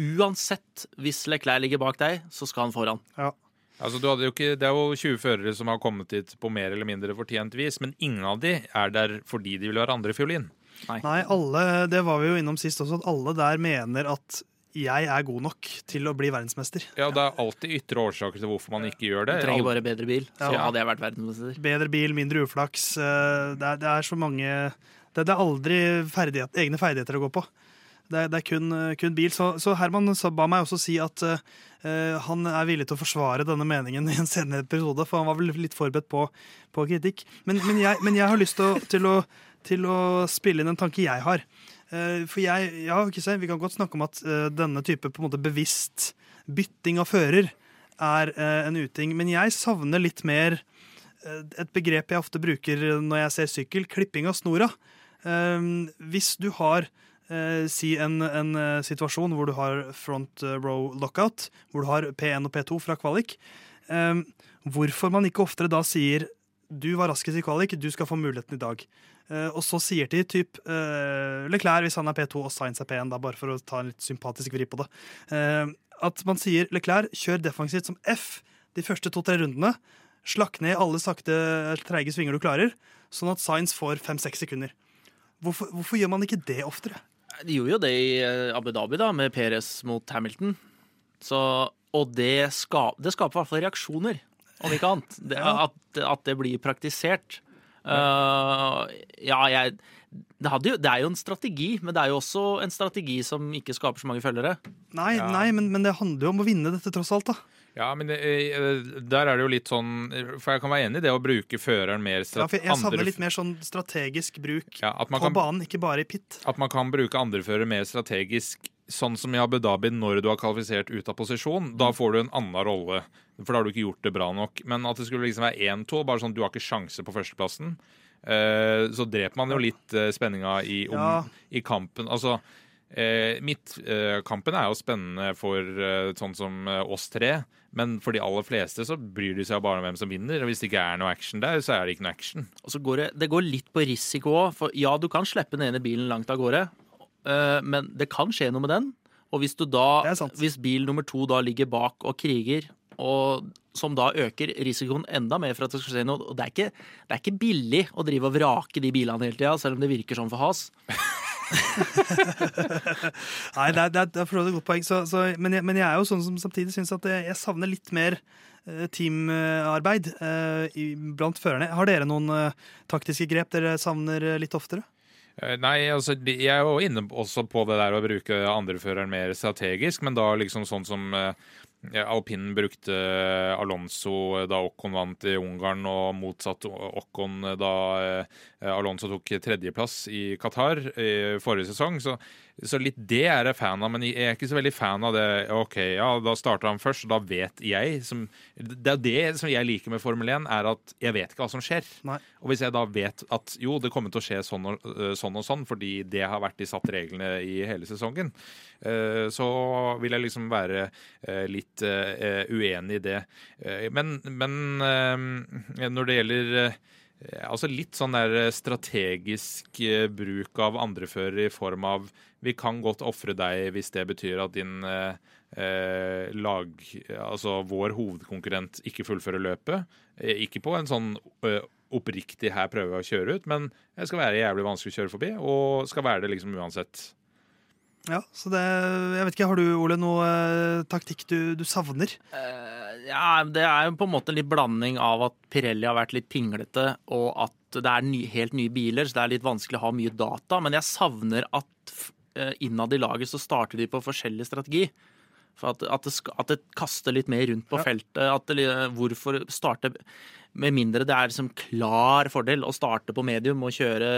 C: uansett, hvis Leclerc ligger bak deg, så skal han foran.
A: ja.
B: Altså, du hadde jo ikke, det er jo 20 førere som har kommet dit på mer eller mindre fortjent vis, men ingen av de er der fordi de vil være andrefiolin.
A: Nei, alle, det var vi jo innom sist også, at alle der mener at jeg er god nok til å bli verdensmester.
B: Ja, Det er alltid ytre årsaker til hvorfor man ikke gjør det.
C: Du trenger bare bedre bil, så
A: Ja.
C: hadde jeg vært verdensmester.
A: Bedre bil, mindre uflaks. eh, Det er, det er så mange Det, det er aldri ferdighet, egne ferdigheter å gå på. Det er, det er kun, kun bil. Så, så Herman så ba meg også si at uh, han er villig til å forsvare denne meningen i en senere episode, for han var vel litt forberedt på, på kritikk. Men, men, jeg, men jeg har lyst til å, til, å, til å spille inn en tanke jeg har. Eh, For jeg, ja, Vi kan godt snakke om at eh, denne type på en måte bevisst bytting av fører er eh, en uting, men jeg savner litt mer et begrep jeg ofte bruker når jeg ser sykkel, klipping av snora. Hvis du har si en, en situasjon hvor du har front row lockout, hvor du har P1 og P2 fra kvalik, hvorfor man ikke oftere da sier du var raskest i kvalik, du skal få muligheten i dag. Eh, og så sier de typ uh, Leclerc hvis han er P2 og Science er P1, da, bare for å ta en litt sympatisk vri på det. Uh, at man sier Leclerc kjør defensivt som F de første to-tre rundene. Slakk ned alle sakte, treige svinger du klarer, sånn at Science får fem-seks sekunder. Hvorfor, hvorfor gjør man ikke det oftere?
C: De gjorde jo det i Abu Dhabi, da, med Perez mot Hamilton. Så, og det, ska, det skaper i hvert fall reaksjoner, om ikke annet. Det,
A: Ja.
C: at, at det blir praktisert. Uh, ja, jeg det, hadde jo, det er jo en strategi, men det er jo også en strategi som ikke skaper så mange følgere.
A: Nei,
B: Ja.
A: nei men, men det handler jo om å vinne dette, tross alt. da.
B: Ja, men det, eh, der er det jo litt sånn For jeg kan være enig i det å bruke føreren mer
A: Ja, for jeg savner litt mer sånn strategisk bruk
B: ja,
A: på
B: kan,
A: banen, ikke bare i pit.
B: at man kan bruke andrefører mer strategisk, sånn som i Abu Dhabi når du har kvalifisert ut av posisjon. Da får du en annen rolle, for da har du ikke gjort det bra nok. Men at det skulle liksom være 1-2, bare sånn du har ikke sjanse på førsteplassen, eh, så dreper man jo litt eh, spenninga i, om,
A: Ja.
B: i kampen. Altså Eh, Midtkampen er jo spennende for eh, sånn som eh, oss tre, men for de aller fleste så bryr de seg bare om hvem som vinner. Og hvis det ikke er noe action der, så er det ikke noe action.
C: Og så går det, det går litt på risiko òg. For ja, du kan slippe den ene bilen langt av gårde, eh, men det kan skje noe med den. Og hvis, du da, hvis bil nummer to da ligger bak og kriger, og som da øker risikoen enda mer for at det skal skje noe Og det er ikke, det er ikke billig å drive og vrake de bilene hele tida, selv om det virker sånn for has. [LAUGHS]
A: Nei, det er, det er, for så vidt et godt poeng. Så, så, men, jeg, men jeg er jo sånn som samtidig syns at jeg, jeg savner litt mer eh, teamarbeid eh, blant førerne. Har dere noen eh, taktiske grep dere savner eh, litt oftere?
B: Eh, Nei, altså, jeg er jo inne også på det der å bruke andreføreren mer strategisk, men da liksom sånn som eh, Alpin brukte Alonso da Ocon vant i Ungarn, og motsatt Ocon da eh, Alonso tok tredjeplass i Qatar i forrige sesong. Så, så litt det er jeg fan av, men jeg er ikke så veldig fan av det. OK, ja, da starter han først, og da vet jeg som Det er det som jeg liker med Formel 1, er at jeg vet ikke hva som skjer.
A: Nei.
B: Og hvis jeg da vet at jo, det kommer til å skje sånn og, øh, sånn og sånn, fordi det har vært de satte reglene i hele sesongen, øh, så vil jeg liksom være øh, litt uenig i det. Eh, Men, men når det gjelder Altså litt sånn der strategisk øh, bruk av andrefører i form av Vi kan godt ofre deg hvis det betyr at din eh, lag Altså vår hovedkonkurrent ikke fullfører løpet. Eh, Ikke på en sånn eh, oppriktig her prøver jeg å kjøre ut, men jeg skal være jævlig vanskelig å kjøre forbi, og skal være det liksom uansett.
A: Ja, så det, jeg vet ikke, Har du, Ole, noe eh, taktikk du, du savner?
C: Eh, ja, det er jo på en måte en litt blanding av at Pirelli har vært litt pinglete, og at det er ny, helt nye biler, så det er litt vanskelig å ha mye data. Men jeg savner at eh, innad i laget så starter de på forskjellig strategi. For at, at, det, at det kaster litt mer rundt på
A: Ja.
C: feltet. At det, hvorfor starte Med mindre det er liksom klar fordel å starte på medium og kjøre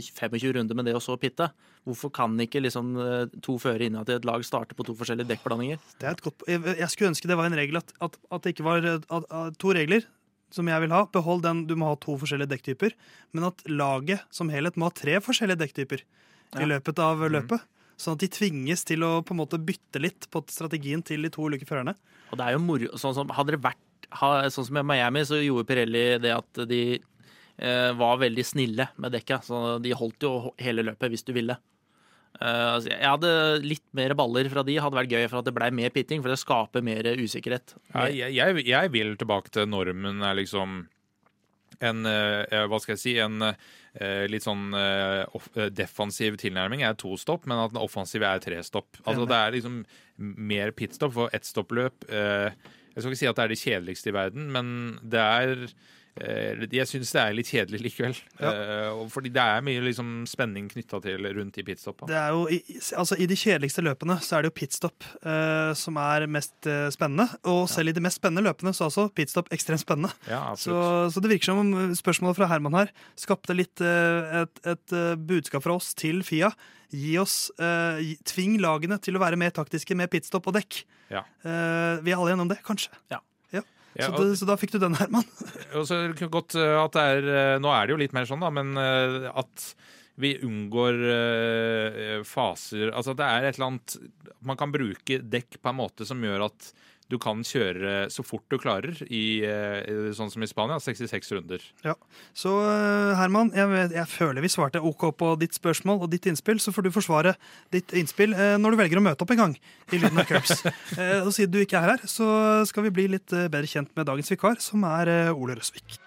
C: 25 runder med det og så pitte. Hvorfor kan ikke liksom eh, to førere innad i et lag starte på to forskjellige dekkblandinger?
A: Det er et godt, jeg, skulle ønske det var en regel at, at, at det ikke var eh, at, to regler som jeg vil ha. Behold den, du må ha to forskjellige dekktyper. Men at laget som helhet må ha tre forskjellige dekktyper
C: Ja.
A: i løpet av løpet. Sånn at de tvinges til å på en måte bytte litt på strategien til de to ulike førerne.
C: Og det er jo moro, sånn som Hadde det vært ha, Sånn som i Miami, så gjorde Pirelli det at de eh, var veldig snille med dekka. Så de holdt jo hele løpet hvis du ville. Altså, jeg hadde litt mer baller fra de, hadde vært gøy for at det ble mer pitting, for det skaper mer usikkerhet.
B: Ja, jeg, jeg, jeg vil tilbake til normen er liksom en uh, Hva skal jeg si? En uh, litt sånn off- defensiv tilnærming er to stopp, men at den offensive er tre stopp. Altså Det er liksom mer pitstop for ett stoppløp. Eh, jeg skal ikke si at det er det kjedeligste i verden, men det er jeg syns det er litt kjedelig likevel. Ja. fordi det er mye liksom, spenning knytta til rundt i pitstoppa.
A: Det er jo, altså, I de kjedeligste løpene så er det jo pitstop uh, som er mest eh, spennende. Og selv i de mest spennende løpene så er også pitstop ekstremt spennende.
B: Ja,
A: Så, så det virker som om spørsmålet fra Herman her skapte litt uh, et, et uh, budskap fra oss til Fia. Gi oss, eh, Tving lagene til å være mer taktiske med pitstop og dekk.
B: Ja.
A: Eh, vi er alle gjennom det, kanskje.
C: Ja.
A: Ja.
B: og,
A: så, det, så da fikk du den, Herman. [LAUGHS]
B: Og så godt eh, at det er eh, Nå er det jo litt mer sånn, da, men eh, at vi unngår faser Altså det er et eller annet Man kan bruke dekk på en måte som gjør at du kan kjøre så fort du klarer, i, eh, sånn som i Spania, 66 runder. Ja.
A: Så eh, Herman, jeg, vet- jeg føler vi svarte OK på ditt spørsmål og ditt innspill. Så får du forsvare ditt innspill eh, når du velger å møte opp en gang i Lyden av Curbs. [LAUGHS] Og siden du ikke er her, så skal vi bli litt bedre kjent med dagens vikar, som er Ole Røsvik.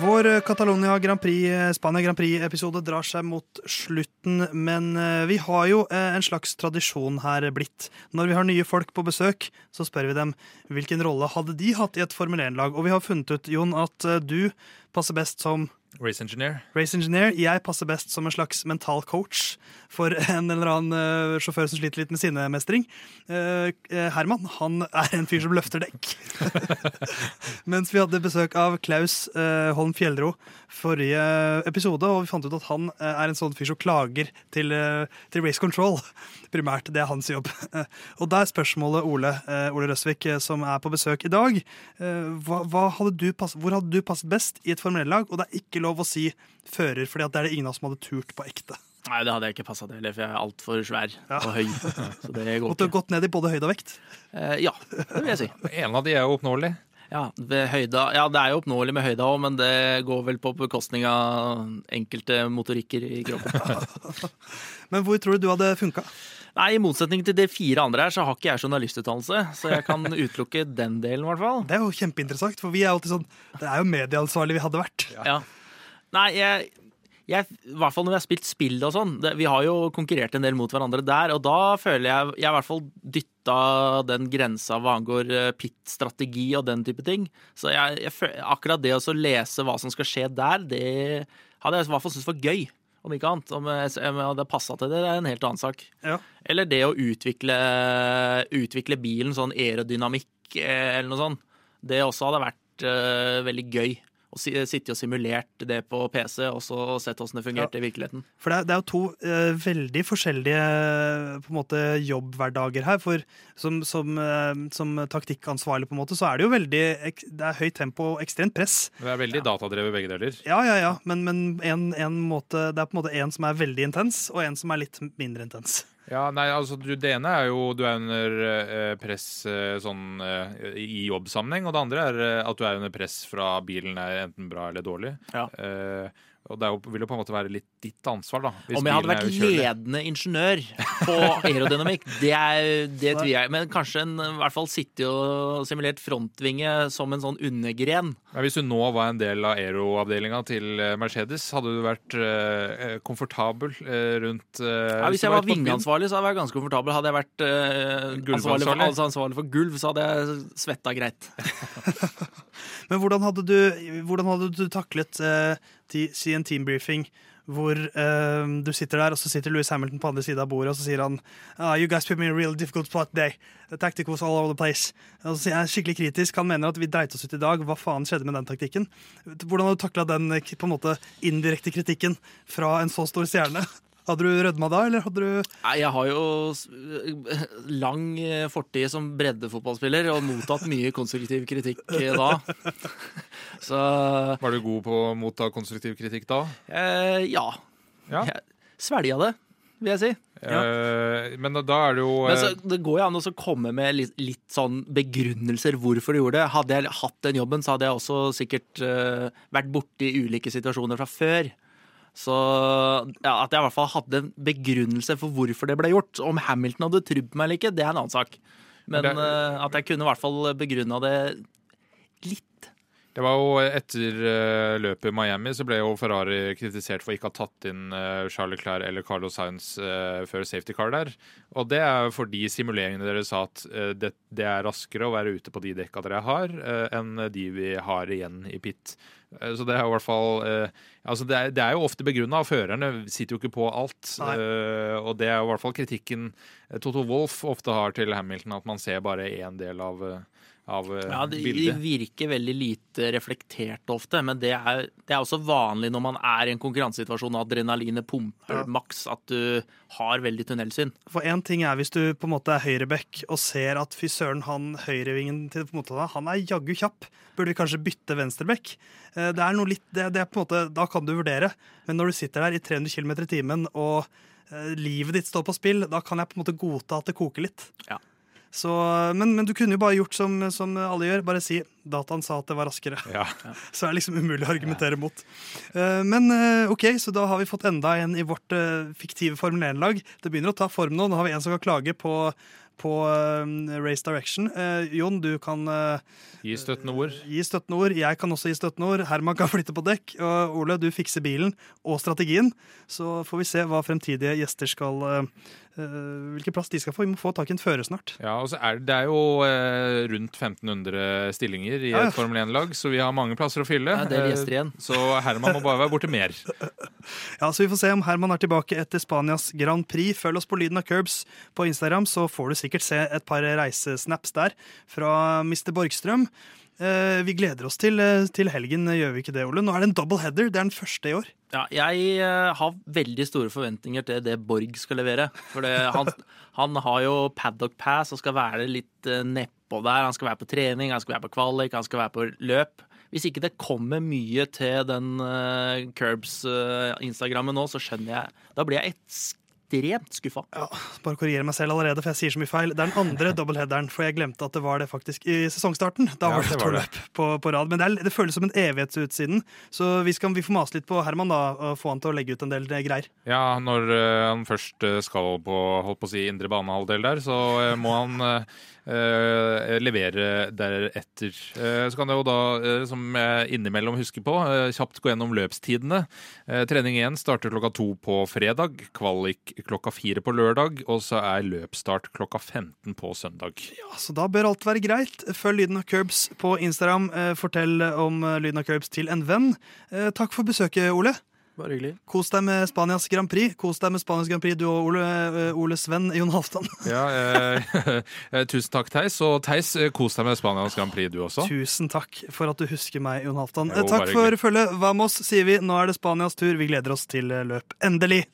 A: Vår eh, Catalonia Grand Prix, eh, Spania Grand Prix-episode drar seg mot slutten, men eh, vi har jo en slags tradisjon her blitt. Når vi har nye folk på besøk, så spør vi dem hvilken rolle hadde de hatt i et Formel 1-lag. Og vi har funnet ut, Jon, at du passer best som
B: Race engineer.
A: race engineer. Jeg passer best som en slags mental coach for [LAUGHS] en eller annen eh, sjåfør som sliter litt med sinnemestring. Eh, eh, Herman han er en fyr som løfter dekk. [LAUGHS] Mens vi hadde besøk av Klaus Holm Fjellro forrige episode, og vi fant ut at han er en sånn fyr som klager til, til Race Control. [LAUGHS] Primært. Det er hans jobb. Og da er spørsmålet, Ole, Ole Røsvik, som er på besøk i dag. hva, hva hadde pass, hvor hadde du passet best i et Formel 1-lag? Og det er ikke lov å si fører, for det er det ingen av oss som hadde turt på ekte.
C: Nei, det hadde jeg ikke passa til for jeg er altfor svær
A: Ja.
C: og høy. Så det går
A: Måtte
C: ikke.
A: gått ned i både høyde og vekt.
C: Eh, ja, det vil jeg si.
B: En av de er jo oppnåelig.
C: Ja, ved høyda, ja, det er jo oppnåelig med høyda òg, men det går vel på bekostning av enkelte motorikker i kroppen. [LAUGHS]
A: Men hvor tror du du hadde funka?
C: Nei, I motsetning til de fire andre her, så har ikke jeg journalistutdannelse, så jeg kan [LAUGHS] utelukke den delen, i hvert fall.
A: Det er jo kjempeinteressant, for vi er alltid sånn Det er jo medieansvarlig vi hadde vært.
C: Ja. Nei, jeg, jeg, i hvert fall når vi har spilt spill og sånn, vi har jo konkurrert en del mot hverandre der, og da føler jeg jeg i hvert fall dytta den grensa hva angår eh, pit-strategi og den type ting. Så jeg, jeg, akkurat det å lese hva som skal skje der, det hadde jeg i hvert fall syntes var gøy. Om ikke annet. Om jeg, om jeg hadde passa til det, det er en helt annen sak.
A: Ja.
C: Eller det å utvikle, utvikle bilen sånn aerodynamikk eh, eller noe sånt. Det også hadde vært uh, veldig gøy. Å sittet sitte og simulert det på PC, og så sett åssen det fungerte i virkeligheten.
A: For det er, det er jo to uh, veldig forskjellige på en måte, jobbhverdager her. For som, som, uh, som taktikkansvarlig på en måte, så er det jo veldig Det er høyt tempo og ekstremt press.
B: Det er veldig datadrevet begge deler.
A: Ja, ja, ja, men, men en, en måte, det er på en måte en som er veldig intens, og en som er litt mindre intens.
B: Ja, nei, altså du, Det ene er jo du er under eh, press eh, sånn eh, i jobbsammenheng, og det andre er eh, at du er under press fra bilen er enten bra eller dårlig.
C: Ja.
B: Eh, og det jo, vil jo på en måte være litt ditt ansvar, da. hvis
C: Om jeg hadde vært ledende ingeniør på aerodynamikk, det, er, det tviler jeg. Men kanskje en, i hvert fall sittet og simulert frontvinge som en sånn undergren.
B: Men Hvis du nå var en del av aeroavdelinga til eh, Mercedes, hadde du vært eh, komfortabel eh, rundt eh,
C: Ja, hvis jeg var vingeansvarlig, så hadde jeg vært ganske komfortabel. Hadde jeg vært eh, ansvarlig, for, altså ansvarlig for gulv, så hadde jeg svetta greit. [LAUGHS]
A: Men hvordan hadde du, hvordan hadde du taklet eh, ti, si en teambriefing hvor uh, du sitter der, og så sitter Louis Hamilton på andre sida av bordet, og så sier han uh, You guys put me in a real difficult spot today. The tactic was all over the place. Og så sier han skikkelig kritisk. Han mener at vi dreit oss ut i dag. Hva faen skjedde med den taktikken? Hvordan har du takla den eh, på en måte indirekte kritikken fra en så stor stjerne? Hadde du rødma da, eller hadde du
C: Nei, Jeg har jo lang eh, fortid som breddefotballspiller og mottatt mye konstruktiv kritikk eh, da. [LAUGHS] Så
B: Var du god på å motta konstruktiv kritikk da?
C: eh, ja.
B: Ja.
C: Jeg svelga det. vil jeg si.
B: Eh, men da, er det jo
C: Men så,
B: eh,
C: det går jo an å komme med litt, litt sånn begrunnelser hvorfor du gjorde det. Hadde jeg hatt den jobben, så hadde jeg også sikkert eh, vært borti ulike situasjoner fra før. Så ja, at jeg i hvert fall hadde en begrunnelse for hvorfor det ble gjort. Om Hamilton hadde trodd på meg eller ikke, det er en annen sak. Men
B: Det-
C: uh, at jeg kunne i hvert fall begrunna det litt.
B: Det var jo Etter uh, løpet i Miami så ble jo Ferrari kritisert for ikke å ha tatt inn uh, Charles Leclerc eller Carlos Sainz eh, før safety car der. Og det er jo fordi simuleringene dere sa at det, det er raskere å være ute på de dekka dere har, enn de vi har igjen i pit. Eh, Så det er jo i hvert fall eh, altså det, er, det er jo ofte begrunna, førerne sitter jo ikke på alt.
A: Nei.
B: Eh, og det er jo i hvert fall kritikken Toto Wolff ofte har til Hamilton, at man ser bare én del av, av bildet.
C: Ja, det, de
B: bildet.
C: virker veldig lite reflektert ofte, men det er, det er også vanlig når man er i en konkurransesituasjon og adrenalinet pumper
A: Ja.
C: maks, at du har veldig tunnelsyn.
A: For én ting er hvis du på en måte er høyreback og ser at fy søren, han høyrevingen til på en måte, han er jaggu kjapp. Burde vi kanskje bytte venstreback? Eh, Det er noe litt, det, det er på en måte, Da kan du vurdere. Men når du sitter der i 300 km i timen og eh, livet ditt står på spill, da kan jeg på en måte godta at det koker litt.
C: Ja.
A: Så, men, men du kunne jo bare gjort som, som alle gjør. Bare si dataen sa at det var raskere.
B: Ja. [LAUGHS]
A: Så er liksom umulig å argumentere mot. Eh, Men eh, OK, så da har vi fått enda en i vårt eh, fiktive Formel 1-lag. Det begynner å ta form nå. Nå har vi en som kan klage på, på Race Direction. Jon, du kan
B: Gi støttende ord.
A: gi støttende ord. Jeg kan også gi støttende ord. Herman kan flytte på dekk. Og Ole, du fikser bilen og strategien. Så får vi se hva fremtidige gjester skal Hvilken plass de skal få. Vi må få tak i en fører snart.
B: Ja, og så er det, det er jo rundt 1500 stillinger i
A: Ja, ja.
B: et Formel 1-lag, så vi har mange plasser å fylle.
C: Ja, det er
B: Eh,
C: gjester igjen.
B: Så Herman må bare være borte mer. [LAUGHS]
A: Ja, så Vi får se om Herman er tilbake etter Spanias Grand Prix. Følg oss på Lyden av Curbs på Instagram, så får du sikkert se et par reisesnaps der fra Mr. Borgstrøm. Eh, vi gleder oss til, eh, til helgen, gjør vi ikke det, Ole? Nå er det en double header. Det er den første i år.
C: Ja, jeg eh, har veldig store forventninger til det Borg skal levere. For det, han, han har jo paddock pass og skal være litt uh, nedpå der. Han skal være på trening, han skal være på kvalik, han skal være på løp. Hvis ikke det kommer mye til den uh, Curbs-instagrammen nå, så skjønner jeg Da blir jeg ekstremt skuffa.
A: Ja, bare korrigere meg selv allerede, for jeg sier så mye feil. Det er den andre [LAUGHS] dobbeltheaderen, for jeg glemte at det var det faktisk i sesongstarten. Da
B: Ja,
A: var det
B: det
A: to
B: var
A: løp på, på rad. Men det, er, det føles som en evighetsutsiden, så vi, skal, vi får mase litt på Herman da, og få han til å legge ut en del eh, greier.
B: Ja, når uh, han først eh, skal på, holdt på å si, indre banehalvdel der, så eh, må han eh, eh, levere deretter. Eh, så kan jeg jo da, eh, som jeg innimellom husker på, eh, kjapt gå gjennom løpstidene. Eh, trening én starter klokka to på fredag, kvalik klokka fire på lørdag, og så er løpsstart klokka 15 på søndag.
A: Ja, så da bør alt være greit. Følg Lyden av Curbs på Instagram. Eh, Fortell om eh, Lyden av Curbs til en venn. Eh, Takk for besøket, Ole.
C: Bare hyggelig.
A: Kos deg med Spanias Grand Prix. Kos deg med Spanias Grand Prix, du og Ole, Ole Sven Jon Halvdan. [LAUGHS]
B: Ja, eh, [LAUGHS] eh, tusen takk, Theis. Og Theis, eh, kos deg med Spanias Grand Prix, du også.
A: Tusen takk for at du husker meg, Jon Halvdan. Eh, Takk for følget. Vamos, sier vi. Nå er det Spanias tur. Vi gleder oss til eh, løp. Endelig!